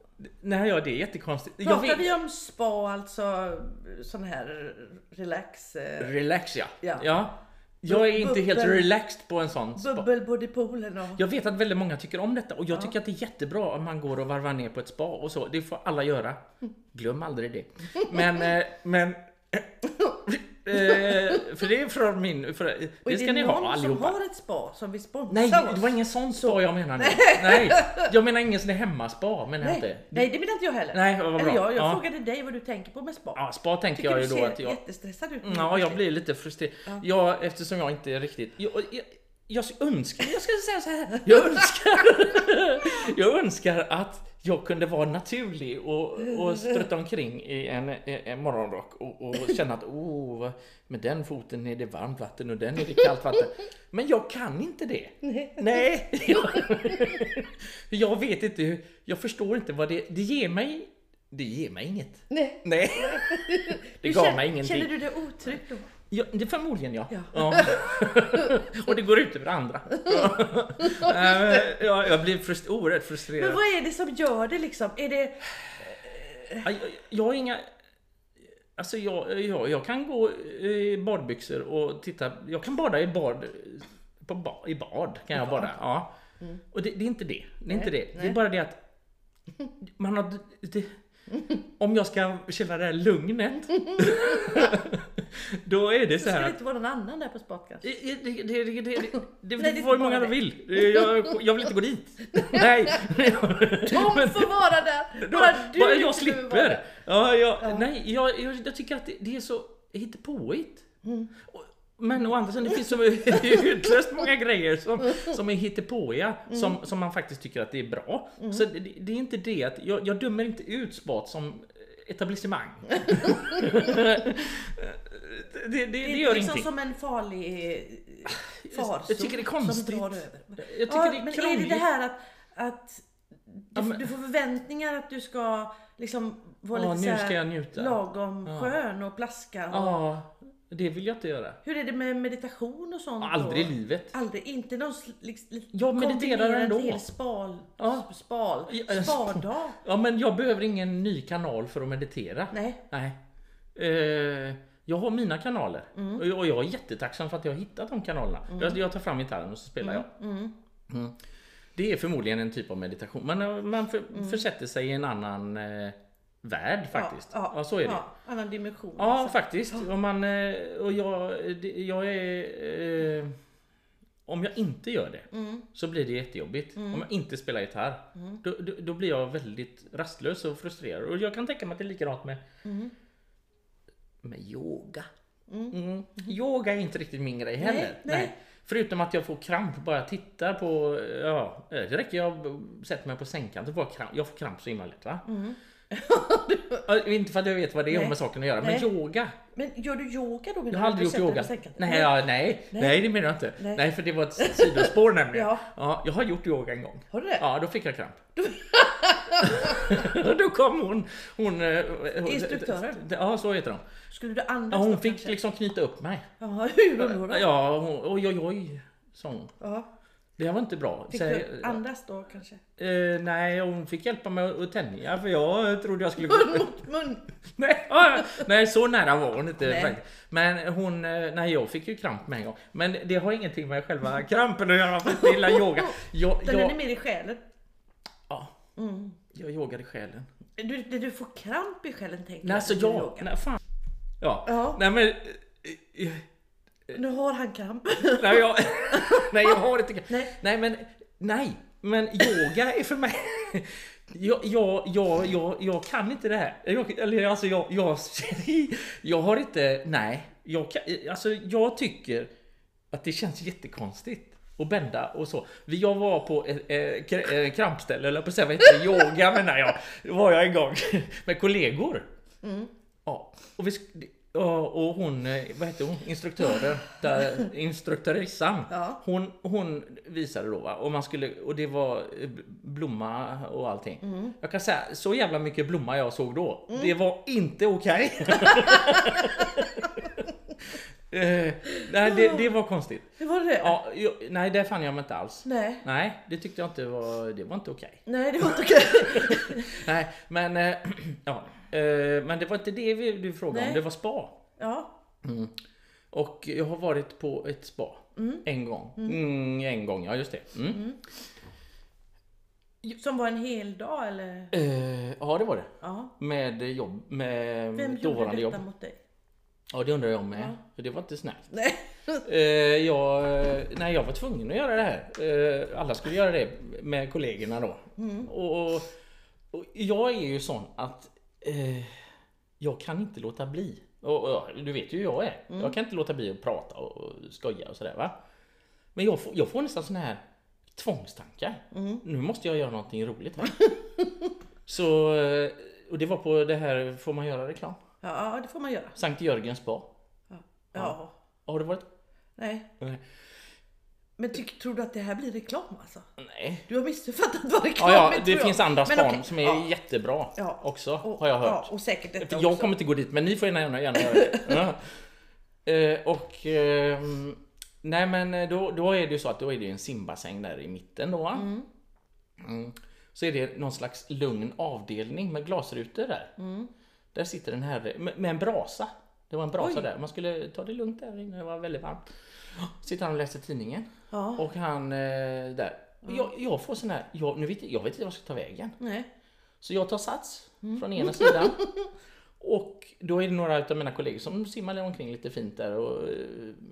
Nej, ja, det är jättekonstigt. Jag Pratar vet, vi om spa, alltså sån här relax... Eh, relax, ja. Ja. ja. Jag är inte helt Bubbel. relaxed på en sån spa. bubbelbody poolen och... Jag vet att väldigt många tycker om detta och jag tycker att det är jättebra om man går och varvar ner på ett spa och så. Det får alla göra. Glöm aldrig det. Men, eh, men... [LAUGHS] Eh, för det är från min... För, Och det är ska det ni någon ha allihopa. som har ett spa som vill sponsra Nej, oss? det var ingen sån spa jag menade. [LAUGHS] Nej, jag menar ingen sån där hemmaspa menar jag inte. nej, det menar inte jag heller. Nej, vad bra. Eller jag, jag Ja. frågade dig vad du tänker på med spa. Ja, spa tänker Tycker jag du ju då ser att jag... jättestressad ut? Ja, jag blir lite frustrerad. Ja, eftersom jag inte är riktigt... Jag, jag, jag önskar, jag ska säga så här. Jag önskar, [LAUGHS] jag önskar att jag kunde vara naturlig och, och strutta omkring i en, en morgonrock och, och känna att oh, med den foten är det varmt vatten och den är det kallt vatten. Men jag kan inte det. Nej. Jag, jag vet inte jag förstår inte vad det, det ger mig. Det ger mig inget. Nej. Nej. [LAUGHS] Det gav mig ingenting. Känner du dig otrygg då? Ja, det förmodligen ja. Ja. ja. [LAUGHS] och det går ut över andra. [LAUGHS] Ja. Ja, jag blir frust oerhört Men frustrerad. vad är det som gör det liksom? Är det... Ja, Jag, jag har inga... Alltså jag, jag, jag kan gå i badbyxor och titta. Jag kan bada i bad. På ba, I bad kan jag bada. Ja. Och det, det är inte det. Det är inte det. Det är nej. bara det att man har... Det, om jag ska känna det här lugnet. då är det så Ska här det att inte vara någon annan där på spat kanske? Det, det, det, det, det, det, det, Nej, det får hur många de det. vill. Jag, jag vill inte gå dit. Nej. De får vara där! Bara du bara jag slipper. Ja, jag, Nej, jag, jag, jag tycker att det, det är så hittepåigt. Mm. Och- Men å andra sidan, det finns så utlöst många grejer som, som är hittepåiga, Mm. som, som man faktiskt tycker att det är bra. Så det, det är inte det att, jag, jag dömer inte ut spat som etablissemang. [LAUGHS] det, det, det, gör liksom ingenting. som en farlig farsot jag tycker det är konstigt. som drar över. Jag tycker Ja, det är men är krångligt. det det här att, att du, du får förväntningar att du ska liksom vara Ja, lite nu så ska jag här njuta. lagom Ja. skön och plaska. Och, Ja, det vill jag inte göra. Hur är det med meditation och sånt? Aldrig i livet. Aldrig, inte någon sl- liks- li- Jag mediterar ändå. en hel spal, Ja. spal, spardag. [LAUGHS] Ja, men jag behöver ingen ny kanal för att meditera. Nej. Nej. Eh, jag har mina kanaler. Mm. Och jag- Och jag är jättetacksam för att jag har hittat de kanalerna. Jag, jag tar fram gitarren och så spelar jag. Mm. Mm. Det är förmodligen en typ av meditation. Man, man för, Mm. försätter sig i en annan eh, värld faktiskt. Ja, Ja, så är det. Ja, annan dimension. Ja, alltså. faktiskt. Och, man, eh, och jag, jag är... Eh, om jag inte gör det Mm. så blir det jättejobbigt. Om jag inte spelar gitarr då, då, då blir jag väldigt rastlös och frustrerad. Och jag kan tänka mig att det är likadant med, Mm. med yoga. Mm. Yoga är inte riktigt min grej heller. nej. Förutom att jag får kramp bara jag tittar på... Ja, det räcker jag sätter mig på sängkanten får jag kramp. Jag får kramp så himla lätt va? [LAUGHS] Inte för att jag vet vad det har med saken att göra, men Nej. yoga. Men gör du yoga då? Jag har aldrig gjort yoga. Nej, ja, nej, Nej. nej, det menar jag inte. Nej. Nej, för det var ett sidospår nämligen. [LAUGHS] Ja. Ja, jag har gjort yoga en gång. Har du det? Ja, då fick jag kramp. [LAUGHS] Då kom hon, hon... eh, hon Instruktören? Ja, så heter hon. Skulle du andas Ja, hon fick kanske? liksom knyta upp mig. Ja, hur då? då? Ja, hon, oj, oj, oj, sa hon. Ja. Det var inte bra. Fick du andas då kanske? eh, nej, hon fick hjälpa mig att tänja för jag trodde jag skulle gå... Mun mot [LAUGHS] mun! nej, ah, nej, så nära var hon inte Nej. faktiskt. Men hon, eh, nej jag fick ju kramp med en gång. Men det har ingenting med själva krampen att göra för jag gillar [LAUGHS] yoga. Jag, Den är jag, mer i själen. ja, Mm. jag yogar i själen. Du, du, får kramp i själen tänker Nej, alltså jag, nej fan. Ja, Ja. nej men... Nu har han kramp. [LAUGHS] Nej jag, [LAUGHS] nej jag har inte Nej. nej men nej men yoga är för mig jag, jag, jag, jag, jag kan inte det här. Jag, eller alltså jag, jag, jag har inte, nej. Jag, kan, alltså jag tycker att det känns jättekonstigt att bända och så. Jag var på ett eh, kr- krampställe, eller på att säga vad heter det? Yoga menar jag. Det var jag en gång [LAUGHS] med kollegor. Ja, och, vi, ja, och hon, eh, vad heter hon, instruktören, där, instruktörissan. Ja. Hon, hon visade då va, och man skulle, och det var eh, blomma och allting. Mm. Jag kan säga, så jävla mycket blomma jag såg då, det var inte okej. [LAUGHS] Eh, nej, det, det var konstigt. Hur var det? Ja, jag, nej, det fann jag mig inte alls. Nej. Nej, det tyckte jag inte var, det var inte okej. Nej, det var inte okej. [LAUGHS] Nej, men, eh, [CLEARS THROAT] ja, eh, men det var inte det vi, du frågade om, Nej. det var spa. Ja. Och jag har varit på ett spa en gång. Mm, en gång, ja just det. Mm. Som var en hel dag eller? Eh, ja, det var det. Ja. Med jobb, med Vem gjorde dåvarande detta jobb. mot dig? Ja, det undrar jag med. För det var inte snällt. Nej. [LAUGHS] Eh, jag, nej, jag var tvungen att göra det här. Eh, alla skulle göra det med kollegorna då. Och, och, och jag är ju sån att eh, jag kan inte låta bli. Och, och, du vet ju hur jag är. Jag kan inte låta bli att prata och, skoja och sådär va. Men jag får, jag får nästan såna här tvångstankar. Nu måste jag göra någonting roligt här. [LAUGHS] Så, eh, och det var på det här, får man göra reklam? Ja, det får man göra. Sankt Jörgens spa. Ja. Har du varit? Nej. Nej. Men tyck, tror du att det här blir reklam alltså? Nej. Du har missuppfattat vad reklam Ja, ja, är, tror det jag. finns andra span okej, som är ja. jättebra Ja. också, Och- har jag hört. Ja, och säkert detta För också. jag kommer inte gå dit, men ni får gärna, gärna göra det. [LAUGHS] Ja. Eh, och... ehm, nej men eh, då, då är det ju så att då är det en simbassäng där i mitten då. va? Mm. Så är det någon slags lugn avdelning med glasrutor där. Där sitter en herre med, en brasa. Det var en brasa Oj. där. Man skulle ta det lugnt där inne, det var väldigt varmt. Sitter han och läser tidningen. Ja. Och han eh, där. Och jag, jag får sån här, jag, nu vet, jag vet inte vad jag ska ta vägen. Nej. Så jag tar sats Mm. från ena sidan. [LAUGHS] Och då är det några av mina kollegor som simmar omkring lite fint där och eh,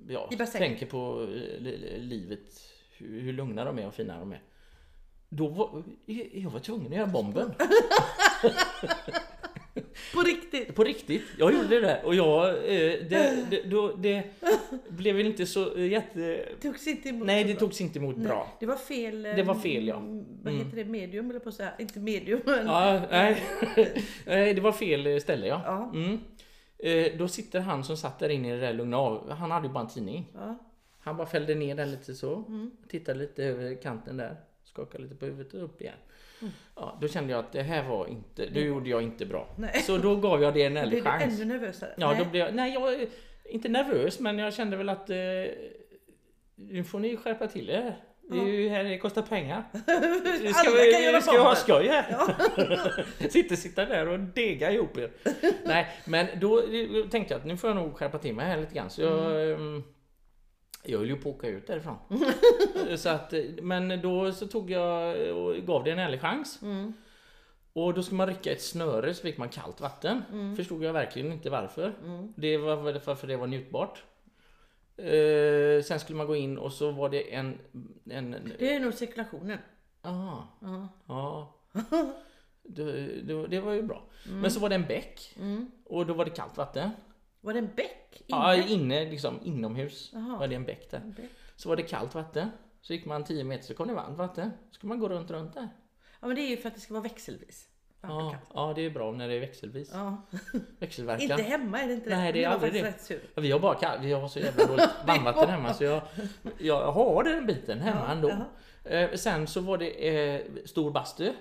ja, tänker på eh, li- li- livet. Hur, hur lugna de är och fina de är. Då var, jag var tvungen att göra bomben. [LAUGHS] På riktigt. På riktigt. Jag gjorde det. Och jag, eh, det, [SIGHS] det, då, det blev väl inte så eh, jätte... Togs inte emot Nej, så det togs inte emot Nej, bra. Det var fel. eh, Det var fel, ja. mm, Vad heter det? Medium eller på att säga. Inte medium men. Ja, nej. [LAUGHS] nej, det var fel ställe ja. Ja. Mm. Eh, då sitter han som satt där inne i det där lugna av. Han hade ju bara en tidning. Ja. Han bara fällde ner den lite så. Tittade lite över kanten där. Skakade lite på huvudet och upp igen. Ja, då kände jag att det här var inte, det gjorde jag inte bra. Nej. Så då gav jag det en ärlig blev du chans. ännu nervösare. Ja, Nej. då blev jag, nej jag inte nervös men jag kände väl att eh, nu får ni skärpa till er. Det är ju här det kostar pengar. Ska [LAUGHS] Alla kan göra vi, ska vi ha skoj här? [LAUGHS] Sitter, sitter där och dega ihop er. [LAUGHS] Nej, men då tänkte jag att nu får jag nog skärpa till mig här lite grann. Så jag, ehm, jag höll ju på att åka ut därifrån. [LAUGHS] så att, eh, men då så tog jag och gav det en ärlig chans. Mm. Och då skulle man rycka ett snöre så fick man kallt vatten. Mm. Förstod jag verkligen inte varför. Det var väl för för det var njutbart. Eh, sen skulle man gå in och så var det en... en, en Det är nog cirkulationen. aha, Ja. ja. [LAUGHS] Det, det, det var ju bra. Mm. Men så var det en bäck. Och då var det kallt vatten. Var det en bäck? Ja, Inne? inne liksom inomhus Jaha. var det en bäck där. En bäck. Så var det kallt vatten. Så gick man 10 meter så kom det varmt vatten. Så skulle man gå runt, runt där. Ja men det är ju för att det ska vara växelvis. Ja, ja, det är bra när det är växelvis. Ja. Växelverkan. Inte hemma är det inte det. Nej, det är aldrig det. Ja, vi har bara kall- vi har så jävla dåligt [LAUGHS] varmvatten hemma så jag, jag har den biten hemma Ja, ändå. Eh, sen så var det eh, stor bastu.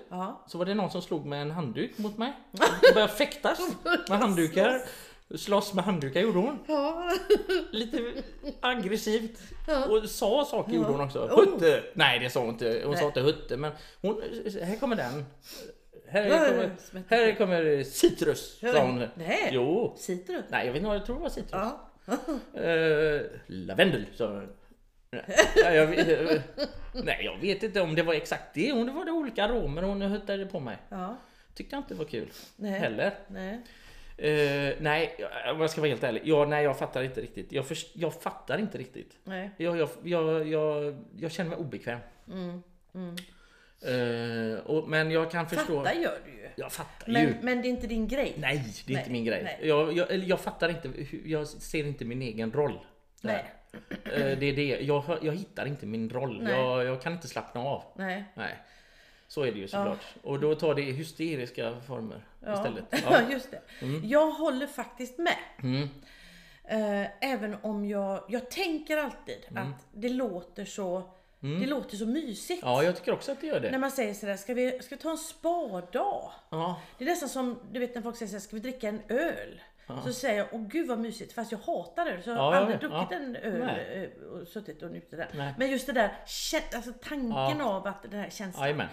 Så var det någon som slog med en handduk mot mig. [LAUGHS] Jag började fäktas med handdukar. Slåss med handdukar gjorde hon. Ja. [LAUGHS] Lite aggressivt. Ja. Och sa saker gjorde hon också. Oh. Hutte! Nej det sa hon inte. Hon sa Nej. inte hutte men hon, här kommer den. Här kommer, det här kommer citrus. Sa hon. Nej. Jo. Citrus. Nej jag vet inte, jag tror det var citrus. Ja. Eh, lavendel sa hon. Nej, jag, vet- nej jag vet inte om det var exakt det. Om det var det olika aromer hon huttade på mig. Ja. Tyckte jag inte var kul. Nej. Heller. Nej. Eh, nej, jag- om jag ska vara helt ärlig. Ja, nej, jag fattar inte riktigt. Jag, först, jag fattar inte riktigt. Nej. Jag, jag, jag, jag, jag känner mig obekväm. Mm. Mm. Eh, och, men jag kan förstå... Fatta gör du ju. Jag fattar ju. Men, men det är inte din grej. Nej, det är Nej, inte min grej. Jag, jag, jag fattar inte. Jag ser inte min egen roll. Nej. Eh, det är det. Jag, jag hittar inte min roll. Jag, jag kan inte slappna av. Nej. Nej. Så är det ju såklart. Och då tar det hysteriska former Ja. istället. Ja, [LAUGHS] Ja. just det. Jag håller faktiskt med. Mm. Eh, även om jag, jag tänker alltid att det låter så det låter så mysigt. ja, jag tycker också att det gör När det. man säger sådär, ska vi, ska vi ta en spadag? Ja. Det är nästan som, du vet när folk säger såhär, ska vi dricka en öl? Så säger jag, åh gud vad mysigt, fast jag hatar öl. Så jag har Ja, aldrig vet. druckit Ja. en öl Nej. eh, och suttit och njutit där. Nej. Men just det där, alltså tanken Ja. av att den här känslan. Jajamän.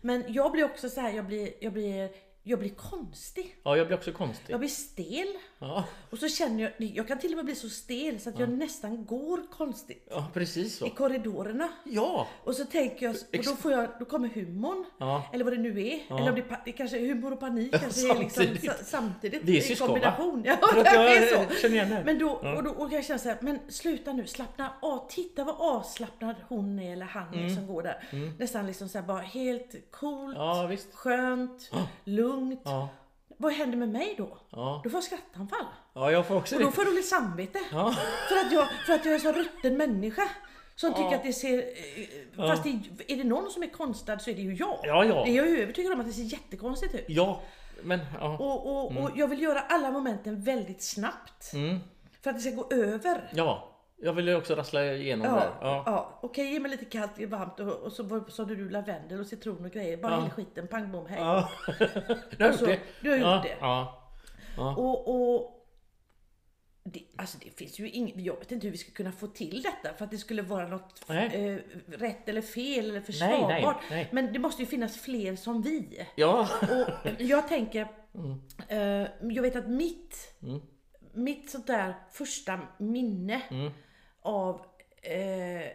Men jag blir också så här, jag blir, jag blir, jag blir konstig. Ja, jag blir också konstig. Jag blir stel. Ja, Och så känner jag, jag kan till och med bli så stel så att jag nästan går konstigt. ja precis så. I korridorerna. Ja! Och så tänker jag, och då får jag, då kommer humorn. Ja. Eller vad det nu är. Ja. Eller om det, är det kanske är humor och panik kanske är liksom Samtidigt. sa- samtidigt. Vi är syskon, kombination. Ja, det är så. känner igen det. Men då, och då och jag känner så här, men sluta nu, slappna av. Titta vad avslappnad hon är eller han är som går där. Nästan liksom så här bara helt coolt, Mm. Ja, visst. skönt, lugnt. Vad händer med mig då? ja. Då får jag skrattanfall. ja jag får också Och då får jag dåligt samvete. Ja. För, att jag, för att jag är en så rutten människa. Som Ja. tycker att det ser... eh, Fast det, är det någon som är konstlad så är det ju jag. Ja, ja. Det är jag ju övertygad om att det ser jättekonstigt ut. Ja, men ja. Och, och, och jag vill göra alla momenten väldigt snabbt. Mm. För att det ska gå över. Ja, jag ville också rassla igenom Ja, där. ja. Ja. Okej, ge mig lite kallt, varmt och, och så sa du lavendel och citron och grejer. Bara Ja. hela skiten, pang bom, hej. Ja. [LAUGHS] Du har Och gjort det. du har gjort ja. det. Ja. Ja. Och, och det, alltså det finns ju inget, jag vet inte hur vi ska kunna få till detta för att det skulle vara något Nej. eh, rätt eller fel eller försvarbart. nej. Men det måste ju finnas fler som vi. Ja. Och jag tänker, eh, jag vet att mitt, Mm. mitt sånt där första minne Mm. Av eh,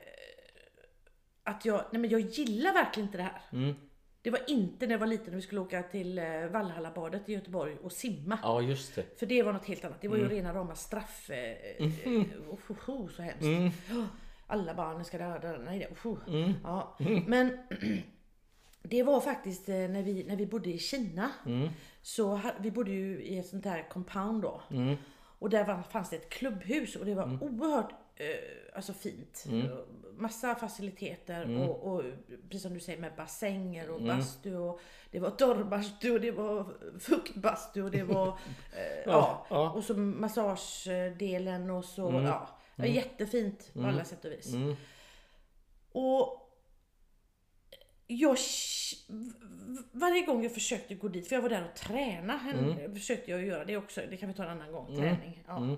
att jag, nej men jag gillar verkligen inte det här. Mm. Det var inte när jag var liten när vi skulle åka till eh, Valhallabadet i Göteborg och simma. ja, just det. För det var något helt annat. Det var ju rena rama straff... Eh, eh, oh, oh, oh, så hemskt. Mm. [GASPS] Alla barnen ska döda. Nej, det, oh. Mm. ja. Men [CLEARS THROAT] det var faktiskt eh, när vi, när vi bodde i Kina. Mm. Så vi bodde ju i ett sånt där compound då. Mm. Och där fanns det ett klubbhus och det var oerhört eh, alltså fint. Mm. Massa faciliteter och, och precis som du säger med bassänger Mm. och bastu och det var torrbastu och det var fuktbastu och det var [LAUGHS] eh, ja, ja. och så massagedelen och så ja. Det var jättefint på alla sätt och vis. Mm. Och jag, varje gång jag försökte gå dit, för jag var där och träna, en, försökte jag göra det också, det kan vi ta en annan gång, träning. Ja.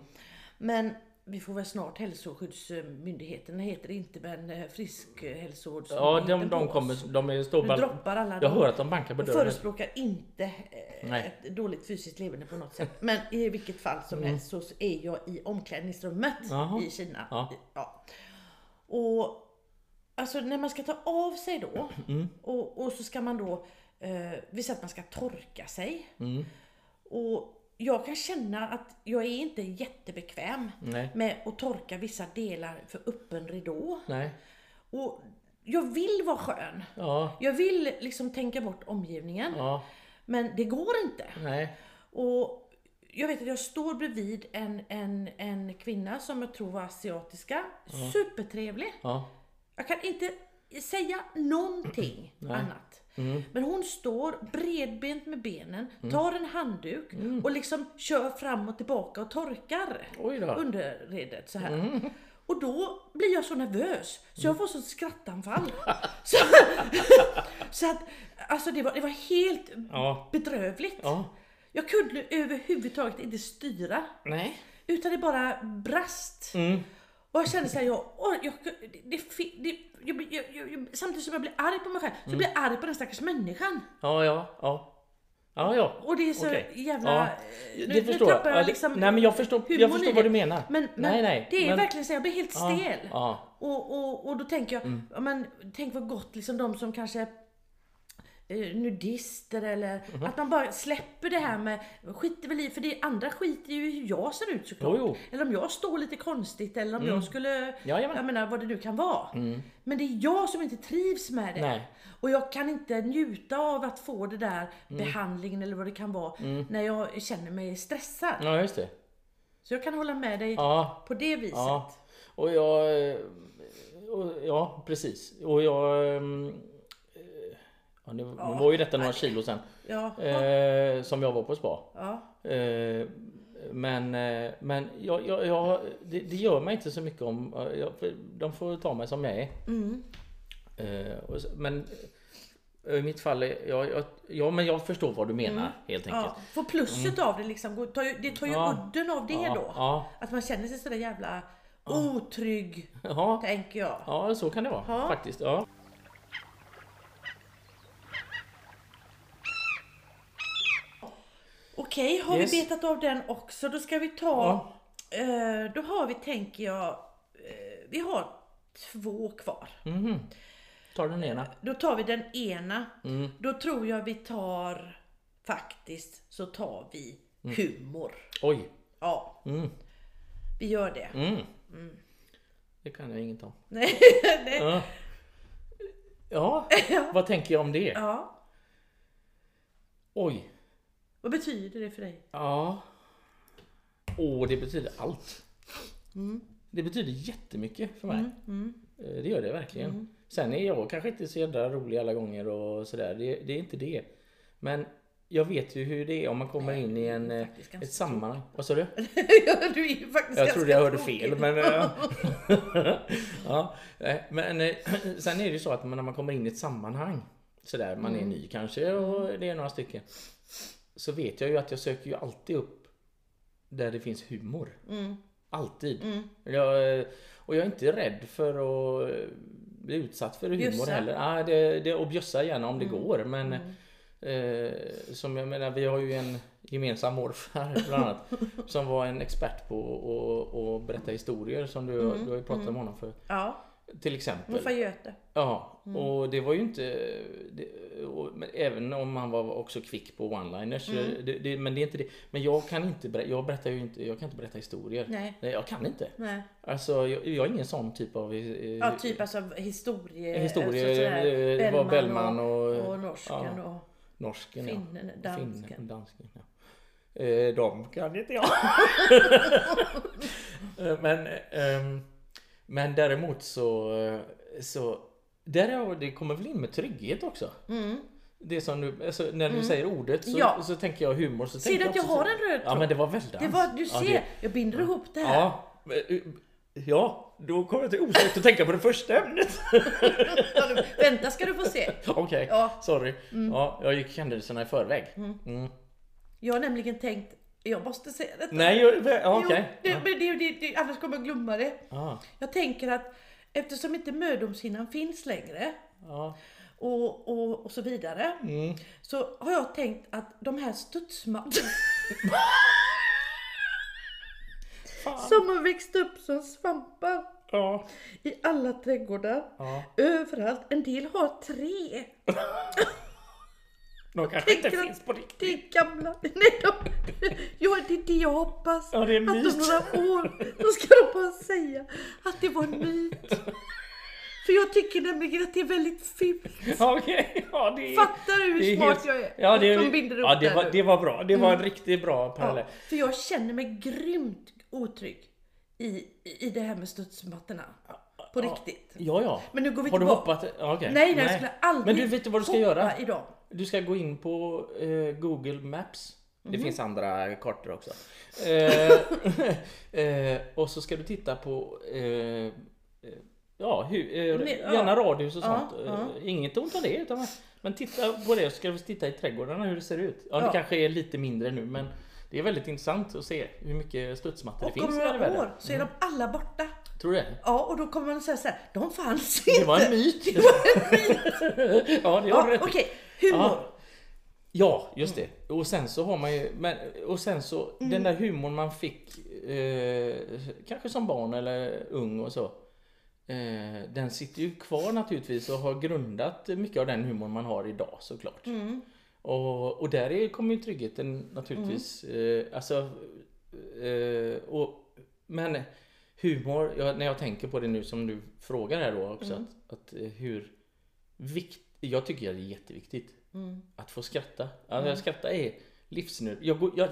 Men vi får väl snart hälsoskyddsmyndigheten, heter det inte men eh, Ja, friskvårdsmyndigheten de, de kommer, de är bara... droppar alla Jag hör att de bankar på dörren. förespråkar inte eh, Nej. ett dåligt fysiskt leverne på något sätt. Men i vilket fall som helst så är jag i omklädningsrummet Mm. Jaha. i Kina. Ja. Ja. Och alltså när man ska ta av sig då Mm. och, och så ska man då, eh, vi säger att man ska torka sig. Mm. Och jag kan känna att jag är inte jättebekväm Nej. med att torka vissa delar för öppen ridå. Nej. Och jag vill vara skön. Ja. Jag vill liksom tänka bort omgivningen. Ja. Men det går inte. Nej. Och jag vet att jag står bredvid en, en, en kvinna som jag tror var asiatiska. Supertrevlig. Ja. Jag kan inte säga någonting [CLEARS THROAT] annat. Mm. Men hon står bredbent med benen, tar en handduk och liksom kör fram och tillbaka och torkar underredet så här. Mm. Och då blir jag så nervös så jag får sånt skrattanfall. [LAUGHS] så, så att, alltså det var, det var helt Ja. bedrövligt. Ja. Jag kunde överhuvudtaget inte styra. Nej. Utan det bara brast. Mm. Och jag kände såhär, jag, jag, det, det, jag, jag, jag, jag, samtidigt som jag blir arg på mig själv, så blir jag arg på den stackars människan. Ja, ja, ja. Ja, ja. Och det är så Okej. jävla... Ja, nu- det nu förstår jag. tappar Ja, det- liksom nej, men jag förstår- jag förstår vad du menar. Men, men Nej, nej, det är men- verkligen så, jag blir helt stel. Ja. Och, och, och då tänker jag, ja, men, tänk vad gott liksom de som kanske nudister eller Mhm. att man bara släpper det här med skiter väl i, för det andra skiter ju i hur jag ser ut såklart. Jo, jo. Eller om jag står lite konstigt eller om jag skulle, Jajamän. jag menar vad det nu kan vara. Men det är jag som inte trivs med det. Nej. Och jag kan inte njuta av att få det där behandlingen eller vad det kan vara när jag känner mig stressad. Ja, just det. Så jag kan hålla med dig Ja. på det viset. Ja. Och jag... eh, Och, ja, precis. Och jag... Ja, det Ja. var ju detta några kilo sen. Ja. Eh, som jag var på spa. ja. Eh, men eh, men jag, jag, jag, det, det gör mig inte så mycket om... Jag, de får ta mig som jag är. Mm. Eh, och men eh, i mitt fall, är- jag, ja, men jag förstår vad du menar helt enkelt. Ja, för plusset av det liksom, går- tar ju, det tar ju Mm. Ja. udden av det Ja, då. ja. Att man känner sig sådär jävla otrygg, Ja, tänker jag. ja, så kan det vara Ja. faktiskt. Ja. Okej, har Yes. vi betat av den också? Då ska vi ta... Eh, då har vi, tänker jag, eh, vi har två kvar. Mhm. Ta den ena. Då tar vi den ena. Mm. Då tror jag vi tar, faktiskt, så tar vi humor. Oj. Ja, Mm. vi gör det. Mm. Det kan jag inget om. [LAUGHS] Nej, nej. Ja. [LAUGHS] Ja, vad tänker jag om det? Ja. Oj. Vad betyder det för dig? Ja. Åh, det betyder allt. Mm. Det betyder jättemycket för mig. Eh, Det gör det verkligen. Sen är jag kanske inte så jävla rolig alla gånger och sådär. Det, det är inte det. Men jag vet ju hur det är om man kommer in i en, eh, ett sammanhang. Vad sa du? [LAUGHS] du är faktiskt Jag trodde jag hörde fel men... eh, [LAUGHS] ja, men [CLEARS THROAT] sen är det ju så att när man kommer in i ett sammanhang sådär, man är ny kanske och det är några stycken. Så vet jag ju att jag söker ju alltid upp där det finns humor. Mm. Alltid. Jag, eh, och jag är inte rädd för att eh, bli utsatt för humor Bjussa. heller. Ah, det, det, och bjussa gärna om det går men eh, som jag menar, vi har ju en gemensam morfar [LAUGHS] bland annat som var en expert på att berätta historier som du, du har ju pratat om honom för. Ja, Till exempel. morfar Göte. Ja, och det var ju inte... Det, och, även om han var också kvick på one-liners. Det, det, men det är inte det. Men jag kan inte jag berättar ju inte, jag kan inte berätta historier. Nej. jag kan inte. Nej. Alltså jag, jag är ingen sån typ av... eh, Ja, typ alltså historie... Historie, alltså sådär, eh, Bellman och- och, och norsken ja. och Norsken finnen, ja. dansken. Finnen, dansken ja. Eh, de kan inte jag. [LAUGHS] [LAUGHS] Eh, men, ehm, men däremot så, så där är, det kommer väl in med trygghet också. Det som du, alltså, när du säger ordet så, Mm. Ja. så tänker jag humor. Så Ser du jag att jag också har så- en röd Ja tråd? men det var väldans. Det var, du Ja, ser, det- jag binder ihop det här. Ja, eh, ja, då kommer jag till osökt att tänka på det första ämnet. Ja, Vänta ska du få se. [LAUGHS] Okej, Ja. Mm. sorry. Ja, jag gick händelserna i förväg. Mm. Jag har nämligen tänkt, jag måste säga detta. Nej, Jo, okej. det, men det, det, det, annars kommer jag glömma det. Ja. Jag tänker att eftersom inte mödomshinnan finns längre Ja. och, och, och så vidare. Mm. Så har jag tänkt att de här studsmattorna [LAUGHS] som har växt upp som svampar Ja. i alla trädgårdar, överallt. En del har tre. [LAUGHS] De kanske inte Tänker finns att på riktigt. Det är gamla. [LAUGHS] Nej, de, ja, det är det jag hoppas. Ja, det är en att om några år då ska de bara säga att det var en myt. [LAUGHS] För jag tycker nämligen att det är väldigt fult. Okej, ja det är... Fattar du hur smart helt- jag är? Ja, det, Som binder upp ja, det, var, det var bra. Det var en riktigt bra parallell. Ja, för jag känner mig grymt otrygg i, i det här med studsmattorna. På riktigt. Ja, ja. Men nu går vi Har du hoppat? Okej. Nej, nej, jag skulle aldrig Men du vet vad du ska göra? idag. Du ska gå in på eh, Google Maps. Det Mhm. finns andra kartor också. [LAUGHS] Eh, eh, och så ska du titta på eh, eh, Ja, hu, eh, ja. gärna radhus och Ja, sånt. ja. Eh, Inget ont av det. Utan, men titta på det så ska du titta i trädgårdarna hur det ser ut. Ja, det Ja. kanske är lite mindre nu men det är väldigt intressant att se hur mycket studsmattor Och det om finns här i några år så är de alla borta. Tror du det? Ja, och då kommer man säga så här, de fanns Det inte. var en myt. [LAUGHS] ja, det du Ja, rätt i. Humor. Ja. Ja, just det. Och sen så har man ju, men, och sen så den där humorn man fick eh, kanske som barn eller ung och så. Eh, den sitter ju kvar naturligtvis och har grundat mycket av den humorn man har idag såklart. Mm. Och, och där är, kommer ju tryggheten naturligtvis. Eh, alltså, eh, och, men humor, jag, när jag tänker på det nu som du frågar här då också. Mm. Att, att eh, hur vikt, jag tycker det är jätteviktigt. Mm. Att få skratta. Alltså, att skratta är livsnödvändigt. Jag, går- jag,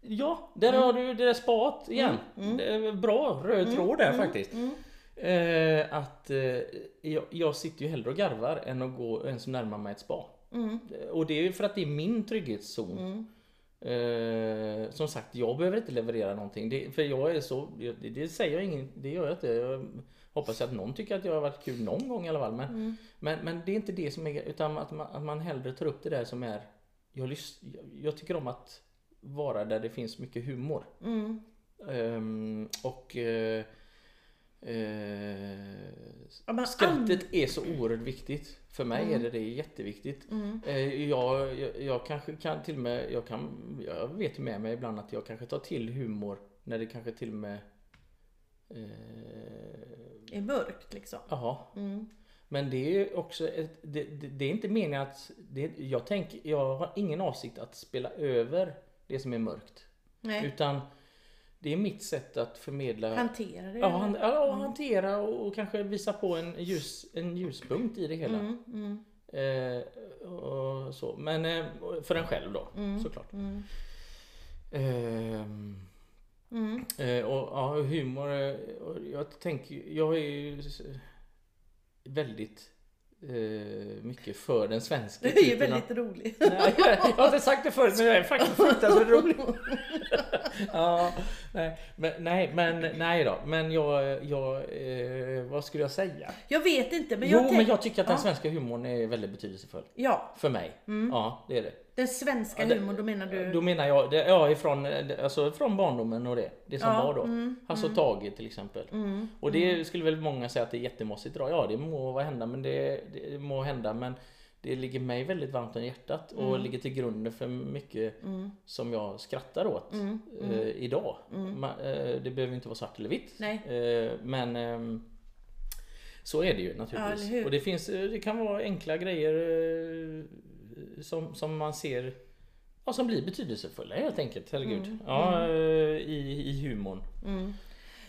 ja, där har du det där spat igen. Det är Bra röd tråd där faktiskt. Mm. Eh, att eh, jag, jag sitter ju hellre och garvar än att gå än som närmar mig ett spa. Mm. Och det är ju för att det är min trygghetszon. Mm. Eh, som sagt, jag behöver inte leverera någonting. Det, för jag är så, det, det säger jag ingen, det gör jag inte. Jag hoppas att någon tycker att jag har varit kul någon gång i alla fall. Men, Mm. men, men det är inte det som är utan att man, att man hellre tar upp det där som är, jag, jag, tycker om att vara där det finns mycket humor. Mm. Ehm, och eh, eh, Ja, skrattet är så oerhört viktigt. För mig Mm. är det, det är jätteviktigt. Mm. Eh, Jag, jag, jag kanske kan till och med, jag, kan, jag vet ju med mig ibland att jag kanske tar till humor när det kanske till och med är mörkt liksom. Jaha. Mm. Men det är också ett, det, det, det är inte meningen att, det, jag tänker, jag har ingen avsikt att spela över det som är mörkt. Nej, Utan det är mitt sätt att förmedla hantera det. Ja, han, ja, hantera och, och kanske visa på en, ljus, en ljuspunkt i det hela. Mm. Mm. Eh, och så. Men eh, för en själv då Mm. såklart. Mm. Mm. eh, och ja, humor. eh, och Jag tänker, jag är ju väldigt eh, mycket för den svenska [LAUGHS] Du är ju typen av- väldigt rolig. [LAUGHS] Nej, jag har inte sagt det förut men jag är faktiskt fruktansvärt rolig. [LAUGHS] ja, nej, men, nej, men nej då. Men jag, jag eh, vad skulle jag säga? Jag vet inte men jo, jag men tänk- jag tycker att den svenska humorn är väldigt betydelsefull. Ja, För mig. Ja, det är det. Den svenska Ja, det- humorn, då menar du? Då menar jag, det, ja ifrån, alltså från barndomen och det. Det som Ja, var då. mm, Hasse och Tage till exempel. Mm. Och det skulle väl många säga att det är jättemossigt idag. Ja det må hända men det, det må hända men det ligger mig väldigt varmt om hjärtat och ligger till grunden för mycket Mm. som jag skrattar åt Mm. eh, idag. Ma, eh, det behöver inte vara svart eller vitt. Eh, men ehm, så är det ju Ja, naturligtvis. hur? och det finns, eh, det kan vara enkla grejer eh, som, som man ser Ja, som blir betydelsefulla helt enkelt. Herregud. Ja, eh, i, i humorn. Mm.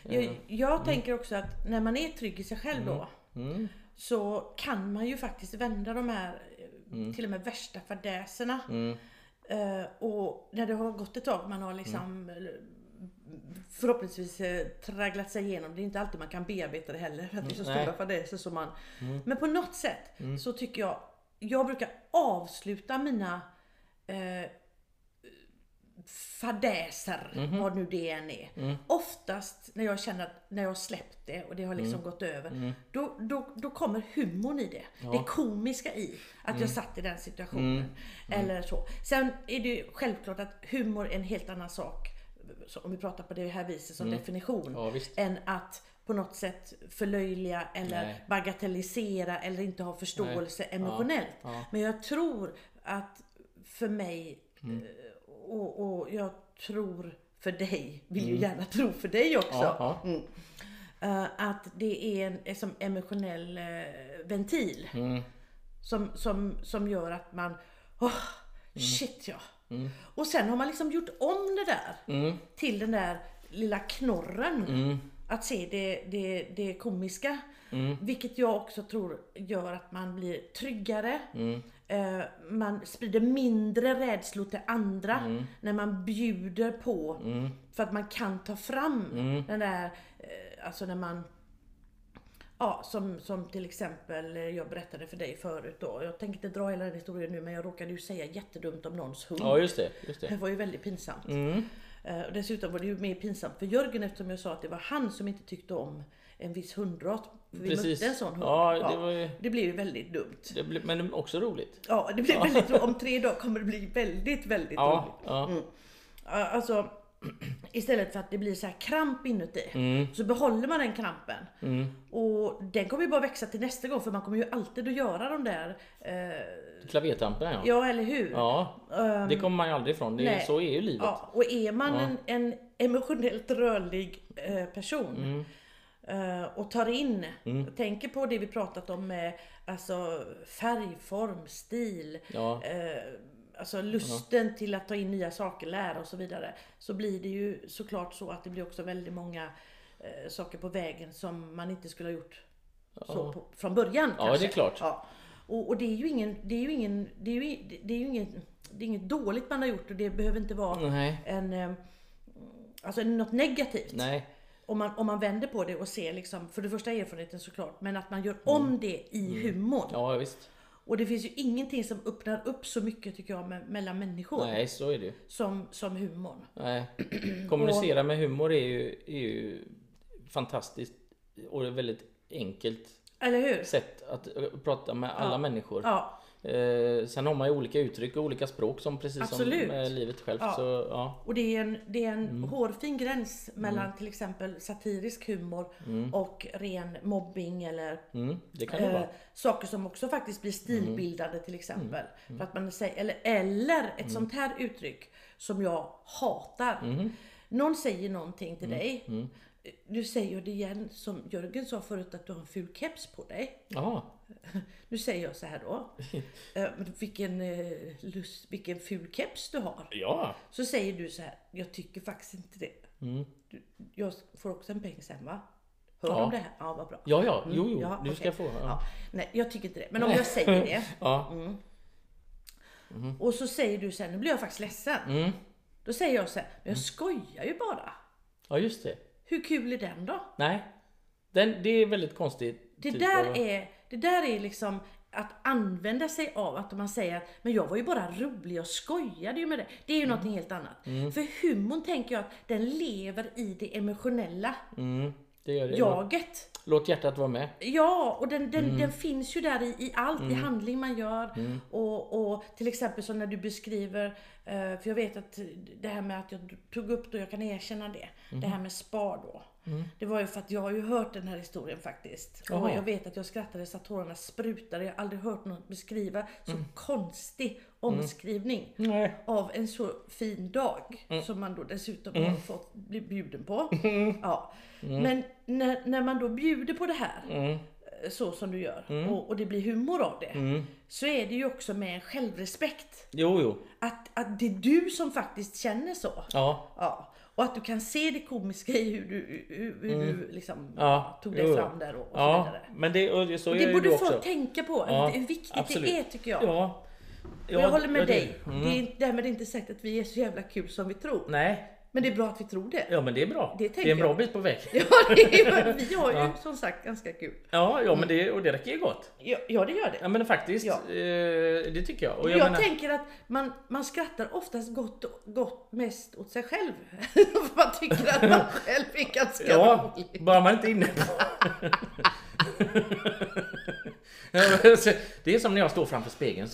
Jag, jag tänker också att när man är trygg i sig själv då Mm. så kan man ju faktiskt vända de här eh, till och med värsta fadäserna. Mm. Eh, och när det har gått ett tag, man har liksom eh, förhoppningsvis eh, tragglat sig igenom. Det är inte alltid man kan bearbeta det heller för att det är så stora fadäser som man... Men på något sätt så tycker jag, jag brukar avsluta mina eh, fadäser, vad nu det än är. Oftast när jag känner att när jag har släppt det och det har liksom gått över, då, då, då kommer humorn i det. Det komiska i att jag satt i den situationen. Eller så. Sen är det ju självklart att humor är en helt annan sak. Om vi pratar på det här viset som definition. Ja. Än att på något sätt förlöjliga eller Nej. bagatellisera eller inte ha förståelse emotionellt. ja. Men jag tror att för mig Mm. eh, och, och jag tror för dig, vill ju gärna tro för dig också. Mm. Ja, ja. Mm. Eh, att det är en är som emotionell eh, ventil. Mm. Som, som, som gör att man, Mm. shit ja. Och sen har man liksom gjort om det där Mm. till den där lilla knorren. Att se det, det, det komiska. Mm. Vilket jag också tror gör att man blir tryggare. Mm. Eh, man sprider mindre rädslor till andra Mm. när man bjuder på. För att man kan ta fram den där, eh, alltså när man Ja, som, som till exempel jag berättade för dig förut då. Jag tänker inte dra hela den historien nu men jag råkade ju säga jättedumt om någons hund. Ja, just det. Just Det det. var ju väldigt pinsamt. Eh, Och dessutom var det ju mer pinsamt för Jörgen eftersom jag sa att det var han som inte tyckte om en viss hundras. För vi Precis. mötte en sån hund. Ja, det var ju- det blev ju väldigt dumt. Det blir, men också roligt. Ja, det blev väldigt roligt. Om tre dagar kommer det bli väldigt, väldigt Ja, roligt. ja. Mm. Alltså, istället för att det blir så här kramp inuti Mm. så behåller man den krampen. Och den kommer ju bara växa till nästa gång för man kommer ju alltid att göra de där, eh, Klavertampen ja. ja eller hur? Ja, Ehm, det kommer man ju aldrig ifrån. Det, nej. så är ju livet. Ja, och är man Ja. en, en emotionellt rörlig eh, person Mm. eh, och tar in, tänker på det vi pratat om med alltså, färgform, stil, Ja. eh, alltså lusten till att ta in nya saker, lära och så vidare. Så blir det ju såklart så att det blir också väldigt många eh, saker på vägen som man inte skulle ha gjort så på, från början. Ja, kanske. det är klart. Ja. Och, och det är ju ingen, det är ju ingen, det är ju, det är ju ingen, det är inget dåligt man har gjort och det behöver inte vara Nej, en, eh, alltså något negativt. nej. Om man, om man vänder på det och ser liksom, för det första erfarenheten såklart, men att man gör om det i humorn. Mm. Ja, visst. Och det finns ju ingenting som öppnar upp så mycket tycker jag med, mellan människor Nej, så är det som, som humorn. Nej. [CLEARS THROAT] Kommunicera med humor är ju, är ju fantastiskt och väldigt enkelt Eller hur? sätt att eh, prata med alla människor. Ja, Eh, sen har man ju olika uttryck och olika språk som precis Absolut. som med livet självt. Ja. Så, ja. och det är en, det är en Mm. hårfin gräns mellan till exempel satirisk humor och ren mobbing eller Mm, Eh, saker som också faktiskt blir stilbildande till exempel. För att man säger, eller, eller ett sånt här uttryck som jag hatar. Någon säger någonting till dig. Nu säger jag det igen som Jörgen sa förut att du har en ful keps på dig. Ja, [LAUGHS] Nu säger jag så här då. [LAUGHS] Eh, vilken, eh, lust, vilken ful keps du har. ja. Så säger du så här. Jag tycker faktiskt inte det. Mm. Du, jag får också en peng sen va? Hör Ja. de det här? Ja vad bra. Ja, ja, jo, jo, Ja, du ska få. Ja. Ja. Nej, jag tycker inte det. Men om jag säger det. [LAUGHS] Ja. Och så säger du sen, nu blir jag faktiskt ledsen. Mm. Då säger jag så här, men jag skojar ju bara. ja, just det. Hur kul är den då? Nej, den, det är väldigt konstigt. Det typ där av- är, det där är liksom att använda sig av att man säger att men jag var ju bara rolig, jag skojade ju med det. Det är ju någonting helt annat. För humorn tänker jag att den lever i det emotionella Mm, det det. jaget. Låt hjärtat vara med. Ja, och den, den, den finns ju där i, i allt, i handling man gör. Och, och till exempel så när du beskriver, eh, för jag vet att det här med att jag tog upp då, jag kan erkänna det, det här med spa då. Det var ju för att jag har ju hört den här historien faktiskt. Och jag vet att jag skrattade så att tårarna sprutade. Jag har aldrig hört någon beskriva så konstig omskrivning Nej. av en så fin dag som man då dessutom har fått bli bjuden på. Ja. Men när, när man då bjuder på det här Mm. eh, så som du gör och, och det blir humor av det Mm. så är det ju också med en självrespekt. Jo, jo. Att, att det är du som faktiskt känner så. Ja. Ja. Och att du kan se det komiska i hur du, hur, hur du liksom Mm. Ja, tog dig jo, fram där och, och så Ja, vidare. men det, och så Och det borde folk också. tänka på, Ja, hur viktigt absolut. det är tycker jag. Ja. och jag håller med ja, dig. Mm. Det är därmed inte sagt att vi är så jävla kul som vi tror. Nej, Men det är bra att vi tror det. ja men det är bra. Det Det, är en bra jag. bit på väg. [LAUGHS] Ja, det är, [LAUGHS] vi har ju Ja. som sagt ganska kul. Ja, ja men det, och det räcker ju gott. Ja, ja det gör det. Ja men faktiskt, Ja. eh, det tycker jag. Och Jag, jag, menar, tänker att man, man skrattar oftast gott, gott mest åt sig själv. [LAUGHS] Man tycker att man själv är ganska Ja, rolig. bara man inte är inne på... det är som när jag står framför spegeln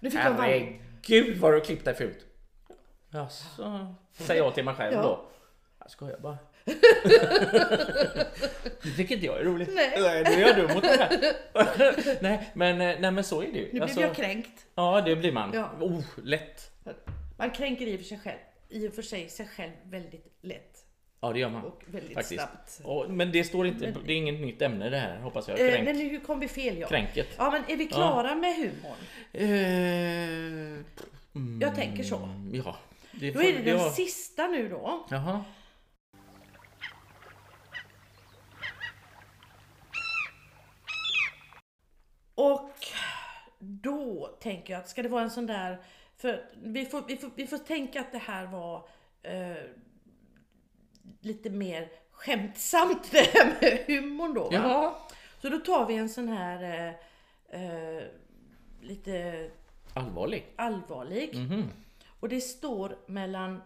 Nu fick jag varm. Herregud vad du har klippt dig fult. Jaså, säger jag till mig själv Ja. då. Jag skojar bara. Det tycker inte jag är roligt. Nej. Nej, nu är jag dum mot det här. nej, men, eh, nej men så är det ju. Nu blev Alltså, jag kränkt. Ja, det blir man. Ja. Oh, lätt. Man kränker i och för sig själv, i och för sig, sig själv väldigt lätt. Ja, det gör man. Och väldigt Faktiskt. snabbt. Och, men det står inte, det är inget nytt ämne det här hoppas jag. Eh, Kränk. nej, nu kom vi fel ja. Kränket. Ja men är vi klara med humorn? Eh, Jag tänker så. mm, Ja. Det Då får- är det den har- sista nu då. Jaha. Och då tänker jag att ska det vara en sån där, för vi får, vi får, vi får tänka att det här var eh, lite mer skämtsamt [LAUGHS] det här med humorn då. Jaha. Så då tar vi en sån här eh, eh, lite Allvarlig? allvarlig. Mhm. Och det står mellan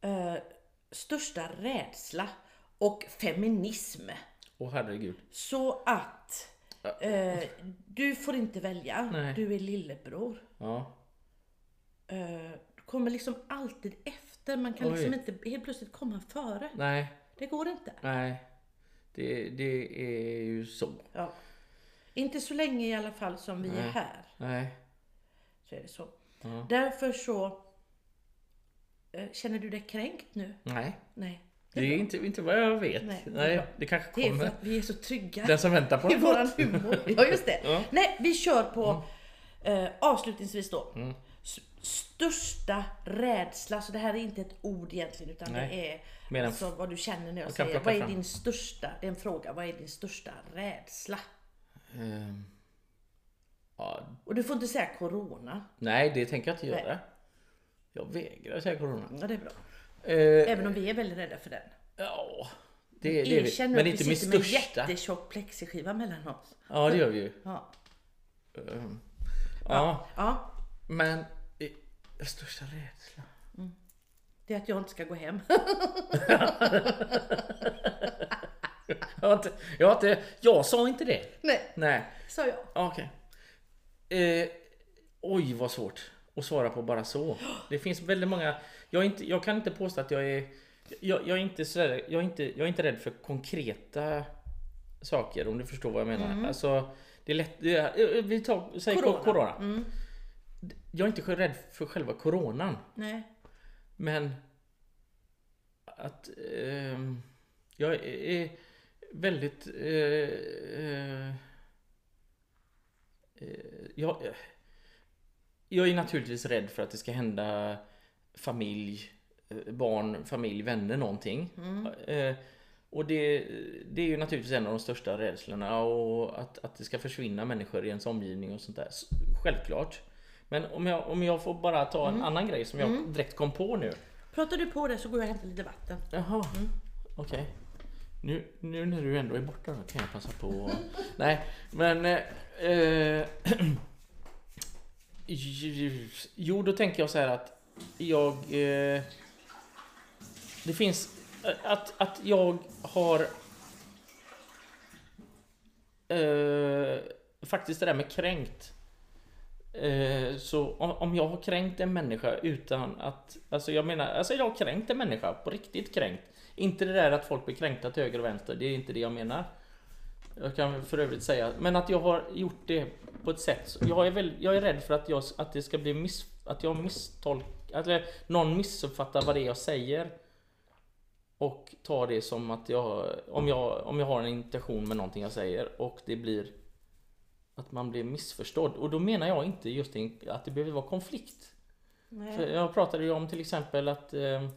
eh, största rädsla och feminism. Åh herregud. Så att eh, du får inte välja. Nej. Du är lillebror. Ja. Eh, du kommer liksom alltid efter. Man kan Oj. liksom inte helt plötsligt komma före. Nej, Det går inte. nej. Det, det är ju så. Ja. Inte så länge i alla fall som vi är Nej. här. Nej. Så är det så. Ja. Därför så eh, Känner du dig kränkt nu? Nej. Nej. Det är inte, inte vad jag vet. Nej, Nej, det är bra. det kanske Det är för kommer. att vi är så trygga Den som väntar på i våran humor. Ja just det. [LAUGHS] Ja. Nej, vi kör på eh, avslutningsvis då. Mm. Största rädsla, så det här är inte ett ord egentligen utan Nej. det är Mer än- alltså, vad du känner när jag Jag säger. Vad är fram. din största, det är en fråga, vad är din största rädsla? Ehm. Ja, Och du får inte säga corona. nej, det tänker jag inte Nej. göra. Jag vägrar säga corona. Ja det är bra. Eh, Även om vi är väldigt rädda för den. ja, det, det är vi. Men att det är vi inte min sitter med en största. jättetjock plexiskiva mellan oss. Ja, det gör vi ju. Ja. Ehm. Ja, ja, men eh, största rädsla. det är att jag inte ska gå hem. [LAUGHS] Jag, har inte, jag, har inte, jag sa inte det. Nej, Nej, sa jag. okej. Eh, oj, vad svårt att svara på bara så. Det finns väldigt många. Jag, inte, jag kan inte påstå att jag är. Jag, jag är inte så där, jag är inte, jag är inte rädd för konkreta saker om du förstår vad jag menar. Alltså, det är lätt. Det är, vi tar, säg corona. Corona. corona. Jag är inte rädd för själva coronan. Nej. Men att ehm, jag är väldigt... Eh, eh, eh, jag, jag är naturligtvis rädd för att det ska hända familj, eh, barn, familj, vänner någonting. Eh, och det, det är ju naturligtvis en av de största rädslorna och att, att det ska försvinna människor i ens omgivning och sånt där. Självklart. Men om jag, om jag får bara ta en annan grej som jag direkt kom på nu. Pratar du på det så går jag och hämtar lite vatten. Jaha, okej. Nu, nu när du ändå är borta då kan jag passa på att- [LAUGHS] Nej, men... Eh, [CLEARS THROAT] jo, då tänker jag så här att jag... Eh, det finns... Att, att jag har... Eh, faktiskt det där med kränkt. Eh, så om, om jag har kränkt en människa utan att... Alltså jag menar, alltså jag har kränkt en människa, på riktigt kränkt. Inte det där att folk blir kränkta till höger och vänster, det är inte det jag menar. Jag kan för övrigt säga, men att jag har gjort det på ett sätt. Jag är, väl, jag är rädd för att, jag, att det ska bli miss, att jag misstolk, eller någon missuppfattar vad det är jag säger. Och tar det som att jag, om jag, om jag har en intention med någonting jag säger och det blir att man blir missförstådd. Och då menar jag inte just att det behöver vara konflikt. Jag pratade ju om till exempel att eh,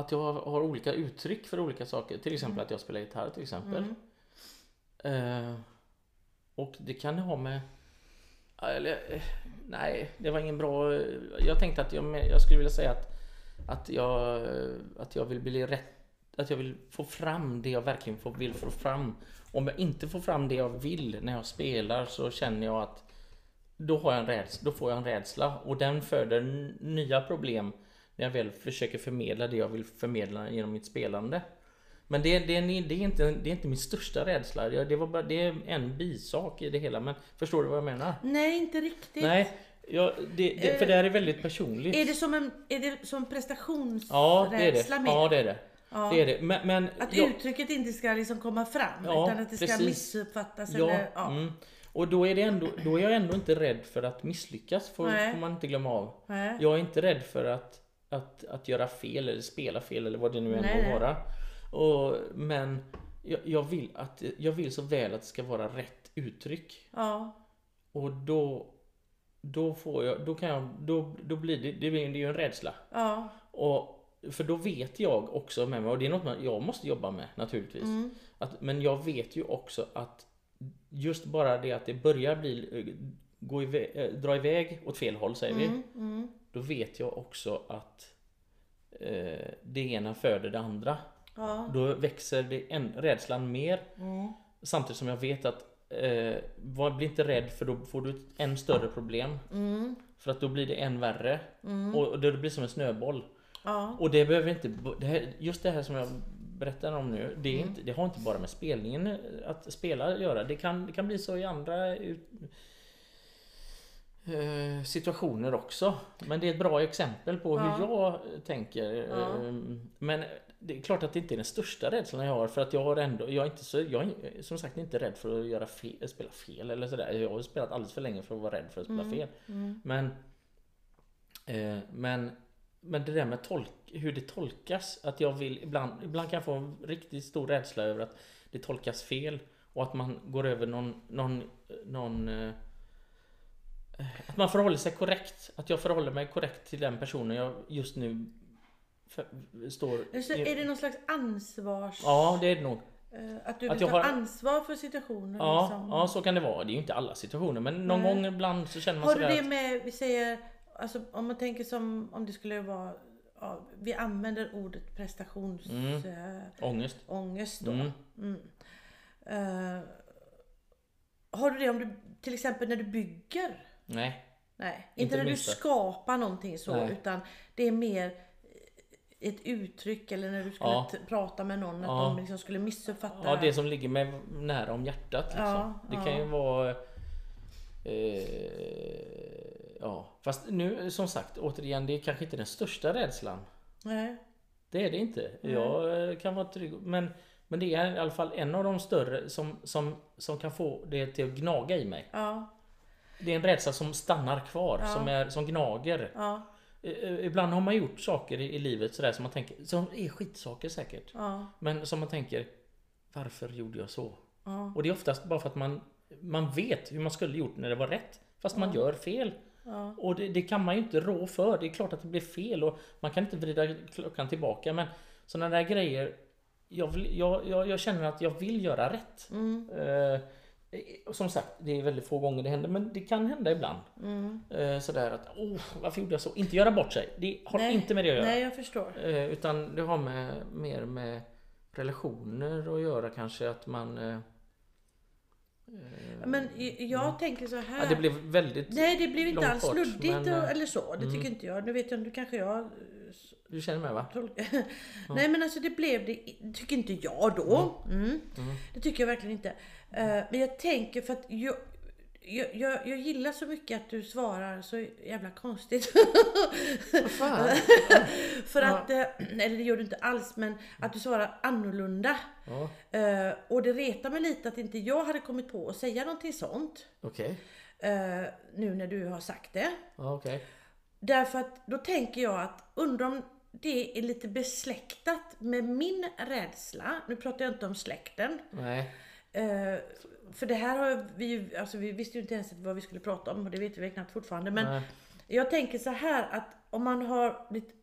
att jag har olika uttryck för olika saker. Till exempel att jag spelar gitarr till exempel. Eh, och det kan ha med eller, eh, nej, det var ingen bra... eh, Jag tänkte att jag, jag skulle vilja säga att, att, jag, eh, att jag vill bli rätt... Att jag vill få fram det jag verkligen får, vill få fram. Om jag inte får fram det jag vill när jag spelar så känner jag att då, har jag en rädsla, då får jag en rädsla och den föder nya problem när jag väl försöker förmedla det jag vill förmedla genom mitt spelande. Men det, det, är- det, är, inte, det är inte min största rädsla. Det, var bara, det är en bisak i det hela. Men förstår du vad jag menar? Nej, inte riktigt. Nej, jag, det, det, för det här är väldigt personligt. Är det som en är det som prestationsrädsla ja, det är det. Ja, det är det. Ja. det, är det. Men, men Att jag- uttrycket inte ska liksom komma fram Ja, utan att det ska precis. missuppfattas Ja, eller ja. Mm. Och då är, det ändå, då är jag ändå inte rädd för att misslyckas, får, får man inte glömma av. Nej. Jag är inte rädd för att, att, att göra fel eller spela fel eller vad det nu än må vara. Och, men jag, jag, vill att, jag vill så väl att det ska vara rätt uttryck. Ja. Och då, då får jag, då kan jag, då, då blir det, det blir det är ju en rädsla. Ja. Och, för då vet jag också med mig, och det är något jag måste jobba med naturligtvis. Mm. Att, men jag vet ju också att just bara det att det börjar bli, gå iväg, eh, dra iväg åt fel håll säger vi. Mm. Mm. Då vet jag också att eh, det ena föder det andra. Ja. Då växer det en, rädslan mer. Mm. Samtidigt som jag vet att eh, var, bli inte rädd för då får du ett än större problem. Mm. För att då blir det än värre. Och, och det blir som en snöboll. Ja. Och det behöver inte, det här, just det här som jag berättar om nu, det, är Mm. inte, det har inte bara med spelningen att spela att göra. Det kan, det kan bli så i andra ut, situationer också. Men det är ett bra exempel på Ja. hur jag tänker. Ja. Eh, Men det är klart att det inte är den största rädslan jag har för att jag har ändå, jag är inte så, jag är som sagt inte rädd för att göra fel, spela fel eller sådär. Jag har spelat alldeles för länge för att vara rädd för att spela fel. Mm. Men, eh, men, men det där med tolk, hur det tolkas, att jag vill ibland, ibland kan jag få en riktigt stor rädsla över att det tolkas fel och att man går över någon, någon, någon eh, att man förhåller sig korrekt. Att jag förhåller mig korrekt till den personen jag just nu för, står... Så är det någon slags ansvars... Ja, det är det nog. eh, Att du Att vill jag ta har- ansvar för situationen? Ja, liksom. ja, så kan det vara. Det är ju inte alla situationer, men någon Nej. gång ibland så känner man Har du det att- med, vi säger, alltså om man tänker som om det skulle vara, ja, vi använder ordet prestationsångest Mm. äh, Ångest. ångest då. Mm. Mm. Eh, har du det om du, till exempel när du bygger? Nej. Nej, Inte när du minsta. skapar någonting så, Nej. utan det är mer ett uttryck eller när du skulle Ja. prata med någon, att Ja. de liksom skulle missuppfatta. Ja, det som ligger mig nära om hjärtat liksom. Ja, det kan ju vara... Eh, ja, fast nu som sagt återigen, det är kanske inte den största rädslan. Nej. Det är det inte. Jag eh, kan vara trygg. Men, men det är i alla fall en av de större som, som, som kan få det till att gnaga i mig. Ja, Det är en rädsla som stannar kvar, Ja. som, är, som gnager. ja, Ibland har man gjort saker i, livet sådär som man tänker, som är skitsaker säkert. ja, Men som man tänker, varför gjorde jag så? Och det är oftast bara för att man, man vet hur man skulle gjort när det var rätt. Fast man gör fel. ja. Och det, det kan man ju inte rå för. Det är klart att det blir fel och man kan inte vrida klockan tillbaka. Men sådana där grejer, jag, vill, jag, jag, jag känner att jag vill göra rätt. Mm, Eh, som sagt, det är väldigt få gånger det händer, men det kan hända ibland. mm. Eh, sådär att, oh, varför gjorde jag så? Inte göra bort sig. Det har Nej, inte med det att göra. Nej, jag förstår. Eh, utan det har med, mer med relationer att göra kanske. Att man... Eh, eh, Men jag tänker så här. ja, det blev väldigt... Nej, det blev inte alls luddigt men, eh, eller så. Det mm. tycker inte jag. Nu vet jag, nu kanske jag eh, Du känner med va? [LAUGHS] Nej, men alltså det blev det, tycker inte jag då. Mm. Det tycker jag verkligen inte. Eh, men jag tänker för att jag, jag, jag, jag gillar så mycket att du svarar så jävla konstigt. [LAUGHS] För Ja. att, eh, eller det gör du inte alls, men att du svarar annorlunda. Ja, Eh, och det retar mig lite att inte jag hade kommit på att säga någonting sånt. eh, nu när du har sagt det. Ja, okej. Därför att då tänker jag att undrar om det är lite besläktat med min rädsla. Nu pratar jag inte om släkten. Nej. Eh, för det här har vi ju, alltså vi visste ju inte ens vad vi skulle prata om och det vet vi knappt fortfarande. Men Nej. jag tänker så här att om man har blivit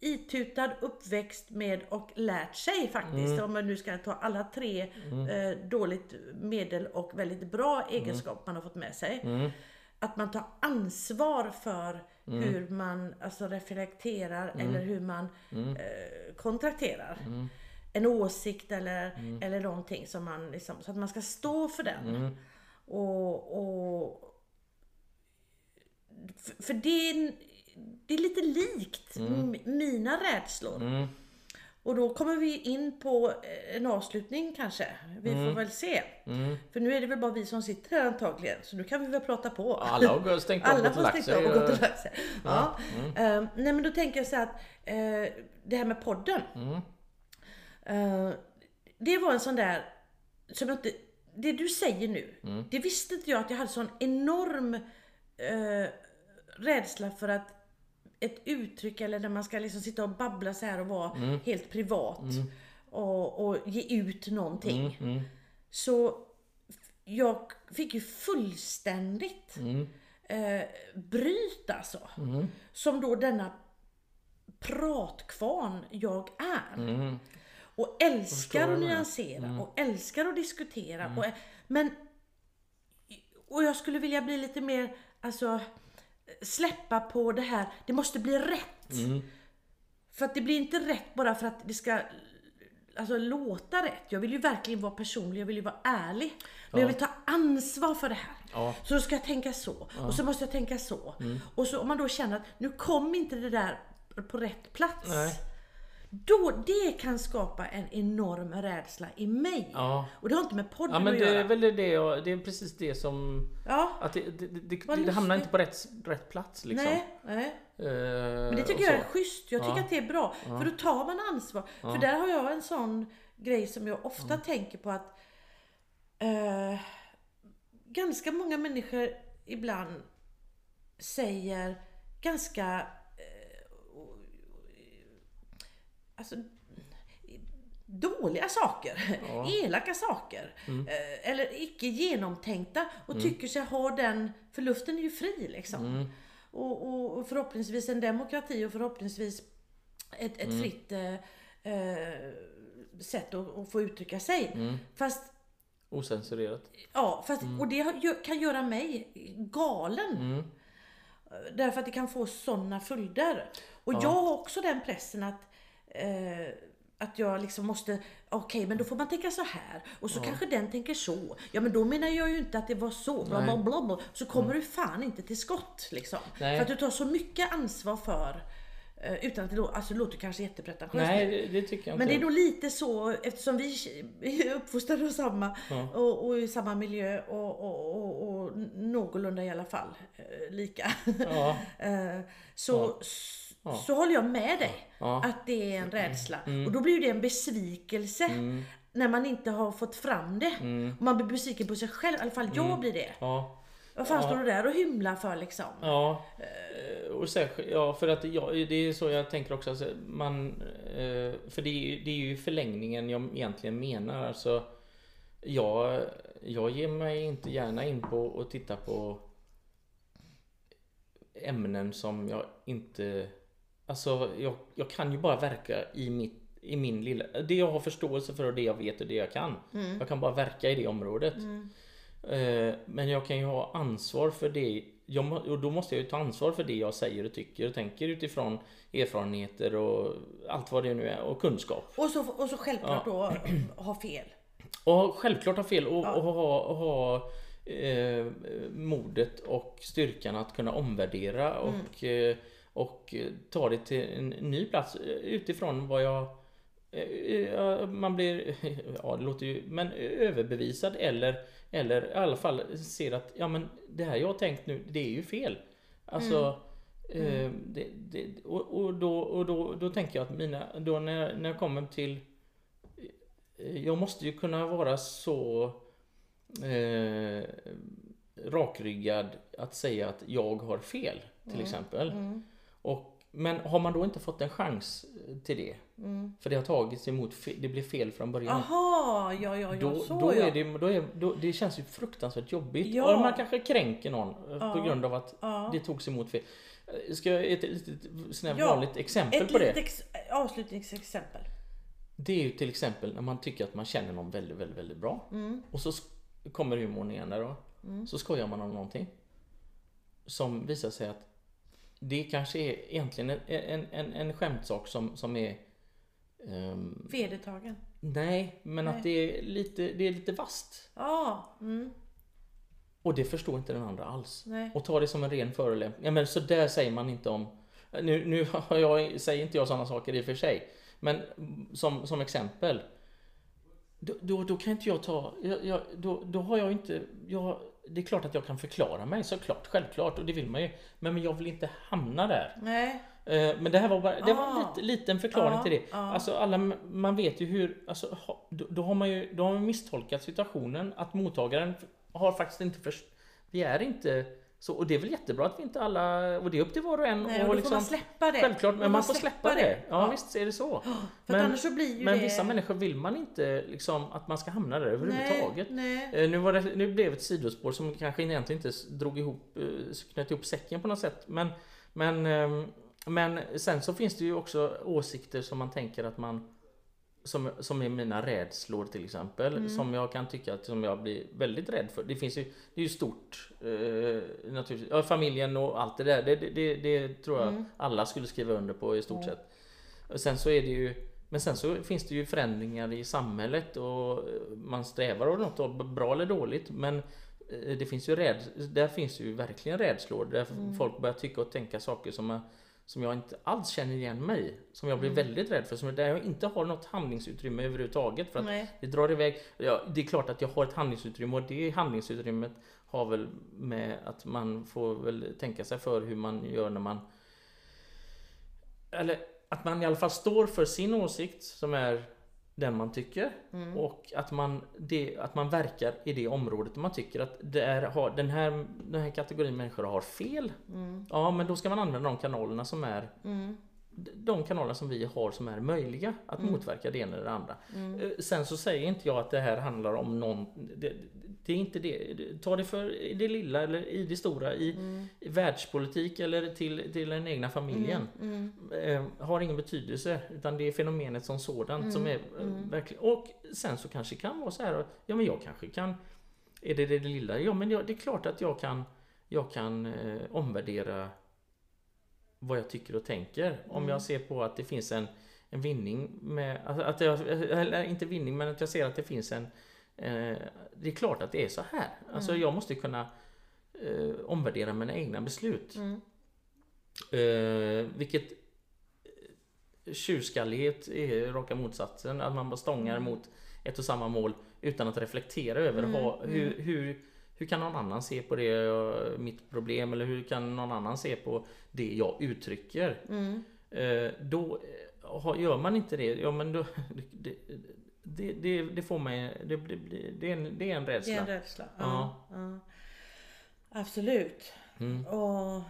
itutad, uppväxt med och lärt sig faktiskt, Mm. om man nu ska ta alla tre eh, dåligt medel och väldigt bra egenskaper man har fått med sig. Mm. Att man tar ansvar för hur man alltså, reflekterar Mm. eller hur man eh, kontrakterar. En åsikt eller, Mm. eller någonting som man liksom, så att man ska stå för den. Mm. Och, och för, för det, är, det är lite likt mina rädslor. Mm. Och då kommer vi in på eh, en avslutning kanske. Vi får väl se. Mm. För nu är det väl bara vi som sitter här antagligen. Så nu kan vi väl prata på. Alla har stängt av och gått och och gått och och- lagt sig. Ja. Eh, nej men då tänker jag så här att eh, det här med podden. Mm. Eh, det var en sån där, som inte, det du säger nu, Mm. det visste inte jag att jag hade sån enorm eh, rädsla för att ett uttryck eller när man ska liksom sitta och babbla så här och vara Mm. helt privat och, och ge ut någonting. Mm. Så f- jag fick ju fullständigt Mm. eh, bryt alltså. Mm. Som då denna pratkvarn jag är. Mm. Och älskar att nyansera och älskar att diskutera. Och, men och jag skulle vilja bli lite mer, alltså släppa på det här, det måste bli rätt. Mm. För att det blir inte rätt bara för att det ska alltså, låta rätt. Jag vill ju verkligen vara personlig, jag vill ju vara ärlig. Men jag vill ta ansvar för det här. Ja. Så då ska jag tänka så. Och så måste jag tänka så. Och så om man då känner att nu kom inte det där på rätt plats. Nej. Då, det kan skapa en enorm rädsla i mig. Ja. Och det har inte med podden Ja men att det göra. är väl det, jag, det är precis det som... Ja, Att det, det, det, det, hamnar inte på rätt, rätt plats liksom. nej, nej. Eh, Men det tycker jag är schysst. Jag tycker Ja. att det är bra. För då tar man ansvar. För där har jag en sån grej som jag ofta tänker på att eh, ganska många människor ibland säger ganska eh, alltså, dåliga saker, elaka saker. Eh, eller icke genomtänkta och tycker sig ha den, för luften är ju fri liksom. Och, och, och förhoppningsvis en demokrati och förhoppningsvis ett, ett fritt eh, eh, sätt att, att få uttrycka sig. Fast Osensurerat. Ja, fast, och det kan göra mig galen. Därför att det kan få sådana följder. Och jag har också den pressen att eh, att jag liksom måste, okej men då får man tänka så här och så kanske den tänker så. Ja men då menar jag ju inte att det var så. Bla, bla, bla, bla. Så kommer du fan inte till skott liksom. Nej. För att du tar så mycket ansvar för, eh, utan att det, lå- alltså, det låter kanske jättepretentiöst. Nej, det, tycker jag Men det inte. är nog lite så eftersom vi [LAUGHS] är uppfostrade av samma och, och i samma miljö och, och, och, och någorlunda i alla fall eh, lika. Ja. [LAUGHS] Eh, så, så håller jag med dig Ja. att det är en rädsla. Och då blir det en besvikelse när man inte har fått fram det. Och man blir besviken på sig själv, i alla fall jag blir det. Ja. Vad fan står du där och hymlar för liksom? Ja, eh, och särskilt, ja för att jag, det är så jag tänker också. Alltså, man, eh, för det är, det är ju förlängningen jag egentligen menar. Alltså, jag, jag ger mig inte gärna in på att titta på ämnen som jag inte... Alltså jag, jag kan ju bara verka i, mitt, i min lilla... Det jag har förståelse för och det jag vet och det jag kan. Jag kan bara verka i det området. Eh, Men jag kan ju ha ansvar för det. Jag, och då måste jag ju ta ansvar för det jag säger och tycker och tänker utifrån erfarenheter och allt vad det nu är och kunskap. Och så, och så självklart då ha fel. Och självklart ha fel och, och ha, och ha eh, modet och styrkan att kunna omvärdera och, eh, och eh, ta det till en ny plats eh, utifrån vad jag eh, man blir, [LAUGHS] ja det låter ju, men överbevisad eller, eller i alla fall ser att ja men det här jag har tänkt nu, det är ju fel. Alltså eh, det, det, och, och, då, och då, då tänker jag att mina, då när, när jag kommer till jag måste ju kunna vara så eh, rakryggad att säga att jag har fel till exempel. Och, men har man då inte fått en chans till det, för det har tagits emot, det blev fel från början. Aha, ja ja ja Då, så då ja. är det, då är, då, det känns ju fruktansvärt jobbigt. Ja. Och man kanske kränker någon eh, på grund av att Ja. det togs emot fel. Eh, Ska jag ge ett litet sånt Ja, vanligt exempel på det? ex- avslutningsexempel. Det är ju till exempel när man tycker att man känner någon väldigt, väldigt, väldigt bra. Och så kommer humorn igen där då. Så skojar man om någonting. Som visar sig att det kanske är egentligen en, en, en, en skämtsak som, som är... ehm, Vedertagen. nej, men att det är lite, det är lite vast. Ja, mm, Och det förstår inte den andra alls. nej. Och tar det som en ren förolämpning. Ja men så där säger man inte om... Nu, nu [LAUGHS] jag, säger inte jag sådana saker i och för sig. Men som, som exempel. Då, då, då kan inte jag ta... Jag, jag, då, då har jag inte... Jag, det är klart att jag kan förklara mig såklart, självklart. Och det vill man ju. Men, men jag vill inte hamna där. Nej. Eh, Men det här var bara, det var en Ah. lit, liten förklaring Ja, till det. ja. Alltså alla, man vet ju hur, alltså, då, då har man ju då har man misstolkat situationen. Att mottagaren har faktiskt inte först, vi är inte så, och det är väl jättebra att vi inte alla, och det är upp till var och en. Nej, och då får man släppa det. Självklart, men får man får släppa det. Ja, visst är det så. [GASPS] För Men- att annars så blir ju Men det... vissa människor vill man inte liksom att man ska hamna där överhuvudtaget. Nej, Eh, Nu, var det, nu blev det ett sidospår som kanske egentligen inte drog ihop, eh, knöt ihop säcken på något sätt. Men, men, ehm, men sen så finns det ju också åsikter som man tänker att man som, som är mina rädslor till exempel. Som jag kan tycka att som jag blir väldigt rädd för. Det finns ju, det är ju stort eh, naturligtvis. Ja, familjen och allt det där. Det, det, det, det tror jag alla skulle skriva under på i stort sett. Och sen så är det ju men sen så finns det ju förändringar i samhället och man strävar åt något bra eller dåligt men eh, det finns ju räd, där finns ju verkligen rädslor där mm. folk börjar tycka och tänka saker som, som jag inte alls känner igen mig i. Som jag blir mm. väldigt rädd för, som där jag inte har något handlingsutrymme överhuvudtaget. För att Nej. det drar iväg. Ja, det är klart att jag har ett handlingsutrymme och det handlingsutrymmet har väl med att man får väl tänka sig för hur man gör när man eller att man i alla fall står för sin åsikt som är den man tycker mm. och att man, det, att man verkar i det området man tycker att det är, har, den, här, den här kategorin människor har fel. Mm. Ja men då ska man använda de kanalerna som är mm de kanaler som vi har som är möjliga att mm. motverka det ena eller det andra. Mm. Eh, sen så säger inte jag att det här handlar om någon... Det, det är inte det. Ta det för det lilla eller i det stora. I, mm. världspolitik eller till, till den egna familjen. Mm. Mm. Eh, har ingen betydelse. Utan det är fenomenet som sådant som är eh, verkligen... Och sen så kanske det kan vara så här. Ja men jag kanske kan... Är det det lilla? Ja men det är klart att jag kan... Jag kan eh, omvärdera vad jag tycker och tänker. Mm. Om jag ser på att det finns en, en vinning med, att jag, eller inte vinning men att jag ser att det finns en Det är klart att det är så här. Alltså mm. jag måste kunna eh, omvärdera mina egna beslut. Mm. Eh, vilket eh, tjurskallighet är raka motsatsen. Att man bara stångar mm. mot ett och samma mål utan att reflektera över mm. ha, hur, mm. hur hur kan någon annan se på det, mitt problem eller hur kan någon annan se på det jag uttrycker? Mm. Eh, då gör man inte det, ja men då, [LAUGHS] det, det, det, det får mig, det, det, det, är en, det är en rädsla. Det är en rädsla, ja. ja. Absolut. Mm. Och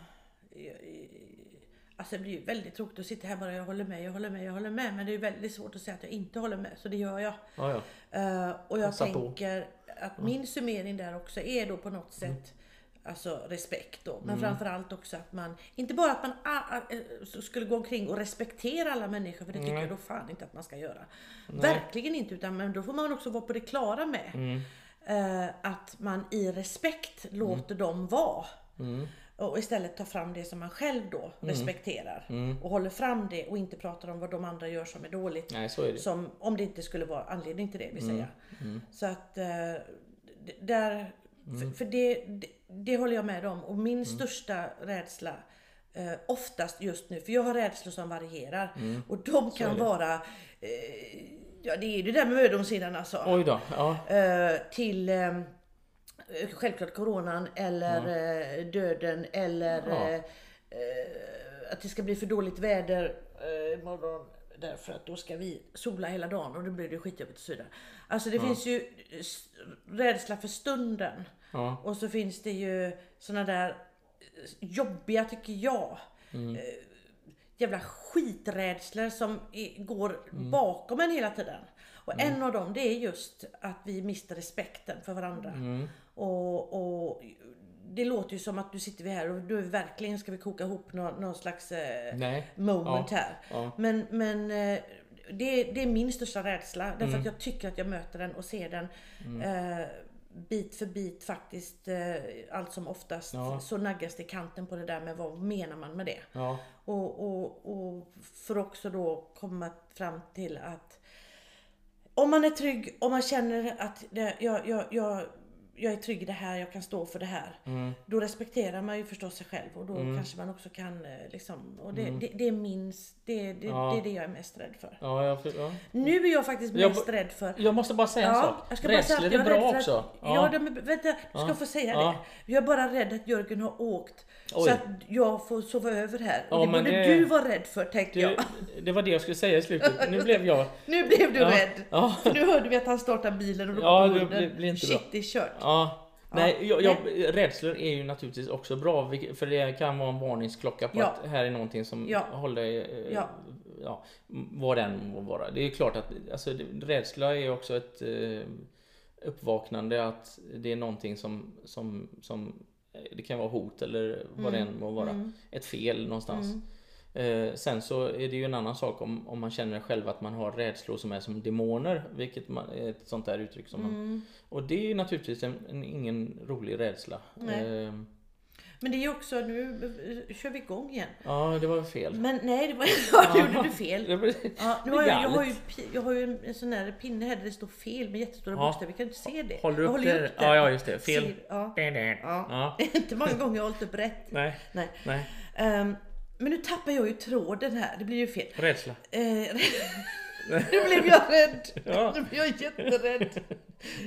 Alltså det blir ju väldigt tråkigt att sitta här bara jag håller med, jag håller med, jag håller med. Men det är väldigt svårt att säga att jag inte håller med. Så det gör jag. Ja, ja. Uh, och jag Passa tänker på. att min summering där också är då på något mm. sätt Alltså respekt då. Men mm. framförallt också att man, inte bara att man a, skulle gå omkring och respektera alla människor, för det tycker mm. jag då fan inte att man ska göra. Nej. Verkligen inte, utan men då får man också vara på det klara med. Mm. Uh, att man i respekt låter dem vara. Mm. Och istället ta fram det som man själv då mm. respekterar. Mm. Och håller fram det och inte pratar om vad de andra gör som är dåligt. Nej, är. Som, om det inte skulle vara anledning till det vill mm. säga. Mm. Så att eh, där, för, mm. för det, det, det, håller jag med om. Och min mm. största rädsla eh, oftast just nu, för jag har rädslor som varierar. Och de kan vara eh, Ja det är det där med mödomshinnan alltså. Oj då, ja. Eh, till eh, självklart coronan eller ja. Eh, döden eller ja. Eh, att det ska bli för dåligt väder imorgon därför att då ska vi sola hela dagen och då blir det skitjobbigt så vidare. Alltså det ja. finns ju rädsla för stunden. Ja. Och så finns det ju såna där jobbiga, tycker jag, mm. jävla skiträdslor som går mm. bakom en hela tiden. Och mm. en av dem det är just att vi mister respekten för varandra. Mm. Och, och det låter ju som att du sitter vi här och du verkligen ska vi koka ihop någon, någon slags eh, moment ja. här. Ja. Men, men eh, det, det är min största rädsla. Därför mm. att jag tycker att jag möter den och ser den mm. eh, bit för bit faktiskt eh, allt som oftast ja. så naggas det kanten på det där med vad menar man med det. Ja. Och, och, och för också då komma fram till att om man är trygg, om man känner att det, jag, jag, jag jag är trygg i det här, jag kan stå för det här. Mm. Då respekterar man ju förstås sig själv och då mm. kanske man också kan eh, liksom, och det, mm. det, det, är minst, det, det, ja. det är det jag är mest rädd för. Ja, jag, ja. Nu är jag faktiskt mest jag, rädd för... Jag måste bara säga en sak. Rädslor är bra också. ja, men, vänta, du ska få säga det. Jag är bara rädd att Jörgen har åkt Oj. så att jag får sova över här. Och det borde du vara rädd för tänkte jag. Det var det jag skulle säga i slutet. Nu blev jag... [LAUGHS] nu blev du rädd. För nu hörde vi att han startade bilen och då ja, det blir, blir inte Shit, bra. det är kört. Ja. Nej, jag, jag, rädslor är ju naturligtvis också bra för det kan vara en varningsklocka på ja. att här är någonting som ja. håller eh, ja. ja, vad den må vara. Det är klart att alltså, rädsla är också ett eh, uppvaknande att det är någonting som, som, som eh, det kan vara hot eller vad mm. det än må vara. Mm. Ett fel någonstans. Mm. Eh, sen så är det ju en annan sak om, om man känner själv att man har rädslor som är som demoner. Vilket man, är ett sånt där uttryck som mm. man... Och det är naturligtvis en, en, ingen rolig rädsla. Eh, Men det är också, nu eh, kör vi igång igen. Ja, det var fel. Men nej, det var, ja, nu gjorde du fel. Ja, nu har jag, jag, har ju, jag har ju en, sån här pinne här där det står fel med jättestora Ja. bokstäver. Vi kan inte se det. Håller du upp håller ju det? Ja, ja, just det. Fel. Ser- Ja. Ja. Ja. [LAUGHS] Inte många gånger jag har hållit upp rätt. Nej, Nej. nej. Ehm, men nu tappar jag ju tråden här. Det blir ju fel. Rädsla. [LAUGHS] Eh, nu blev jag rädd. Ja. Nu blev jag jätterädd.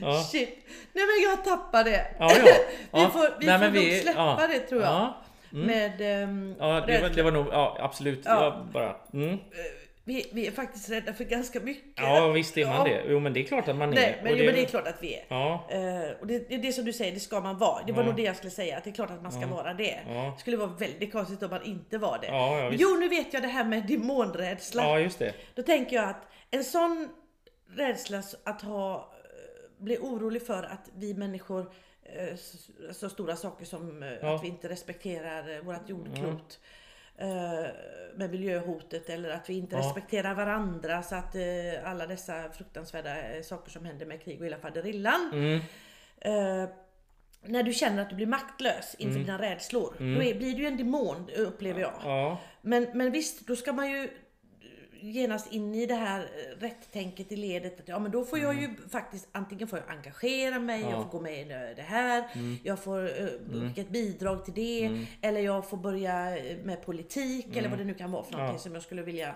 Ja. Shit. Nej men jag tappade det. Ja, ja. [LAUGHS] vi Ja. får, vi Nej, får nog vi- släppa det tror jag. Ja. Med ehm, Ja, det var, det var nog, ja absolut. Ja. Bara, mm. Vi, vi är faktiskt rädda för ganska mycket. Ja visst är man Ja. det. Jo men det är klart att man är. Nej, men, Och jo, men det är klart att vi är. Ja, Eh, och det, det är det som du säger, det ska man vara. Det var Ja. nog det jag skulle säga, att det är klart att man ska vara det. Ja. Det skulle vara väldigt konstigt om man inte var det. Ja, ja, jo, nu vet jag det här med demonrädsla. ja just det. Då tänker jag att en sån rädsla att ha, eh, bli orolig för att vi människor, eh, så, stora saker som Ja. Att vi inte respekterar vårt jordklot med miljöhotet eller att vi inte Ja. respekterar varandra så att eh, alla dessa fruktansvärda eh, saker som händer med krig och hela faderillan. Mm. Eh, när du känner att du blir maktlös inför dina rädslor, då är, blir du en demon upplever jag. Mm. Ja, Men, men visst, då ska man ju genast in i det här eh, rätt-tänket i ledet. Att, ja, men då får jag ju faktiskt antingen får jag engagera mig, Mm. Ja. Mm. jag får gå med i det här, jag får uh, ett bidrag till det, eller jag får börja eh, med politik eller vad det nu kan vara för någonting Mm. Ja. som jag skulle vilja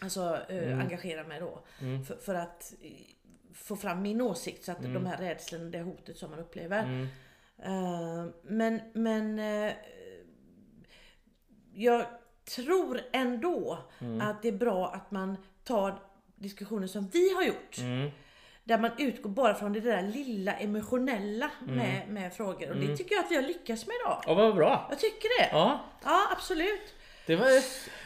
alltså, Mm. engagera mig då. För, för att få fram min åsikt så att Mm. de här rädslorna, det hotet som man upplever. Eh, men men jag tror ändå Mm. att det är bra att man tar diskussioner som vi har gjort. Mm. Där man utgår bara från det där lilla emotionella Mm. med, med frågor. Och det tycker jag att vi har lyckats med idag. Ja vad bra. Jag tycker det. Ja, Ja, absolut. det var,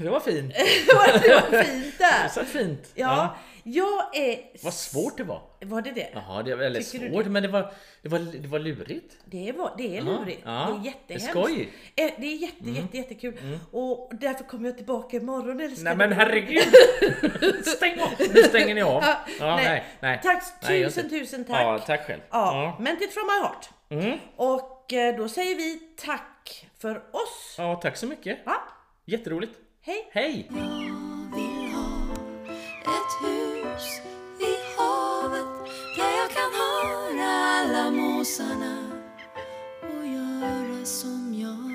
det var fint. [LAUGHS] det var det fint Det där. satt fint. Ja, jag är... Vad svårt det var. Var det det? Jaha, det var väldigt Tycker svårt men det var, det var, det var lurigt. Det, var, det är Ja, lurigt. ja. Det är Det är jättehemskt. skoj. Eh, Det är jätte, jätte, jättekul. Och därför kommer jag tillbaka imorgon älskling. Nej men herregud! [LAUGHS] Stäng av! Nu stänger ni av. Ja, Ja, nej, nej. Tack, Nej, tusen, tusen tack. Ja, tack själv. Ja, meant it from my heart. Mm. Och eh, då säger vi tack för oss. Ja, tack så mycket. Va? Jätteroligt. Hej! Hej! Jag vill ha ett hus hus vid havet där jag kan höra alla måsarna och göra som jag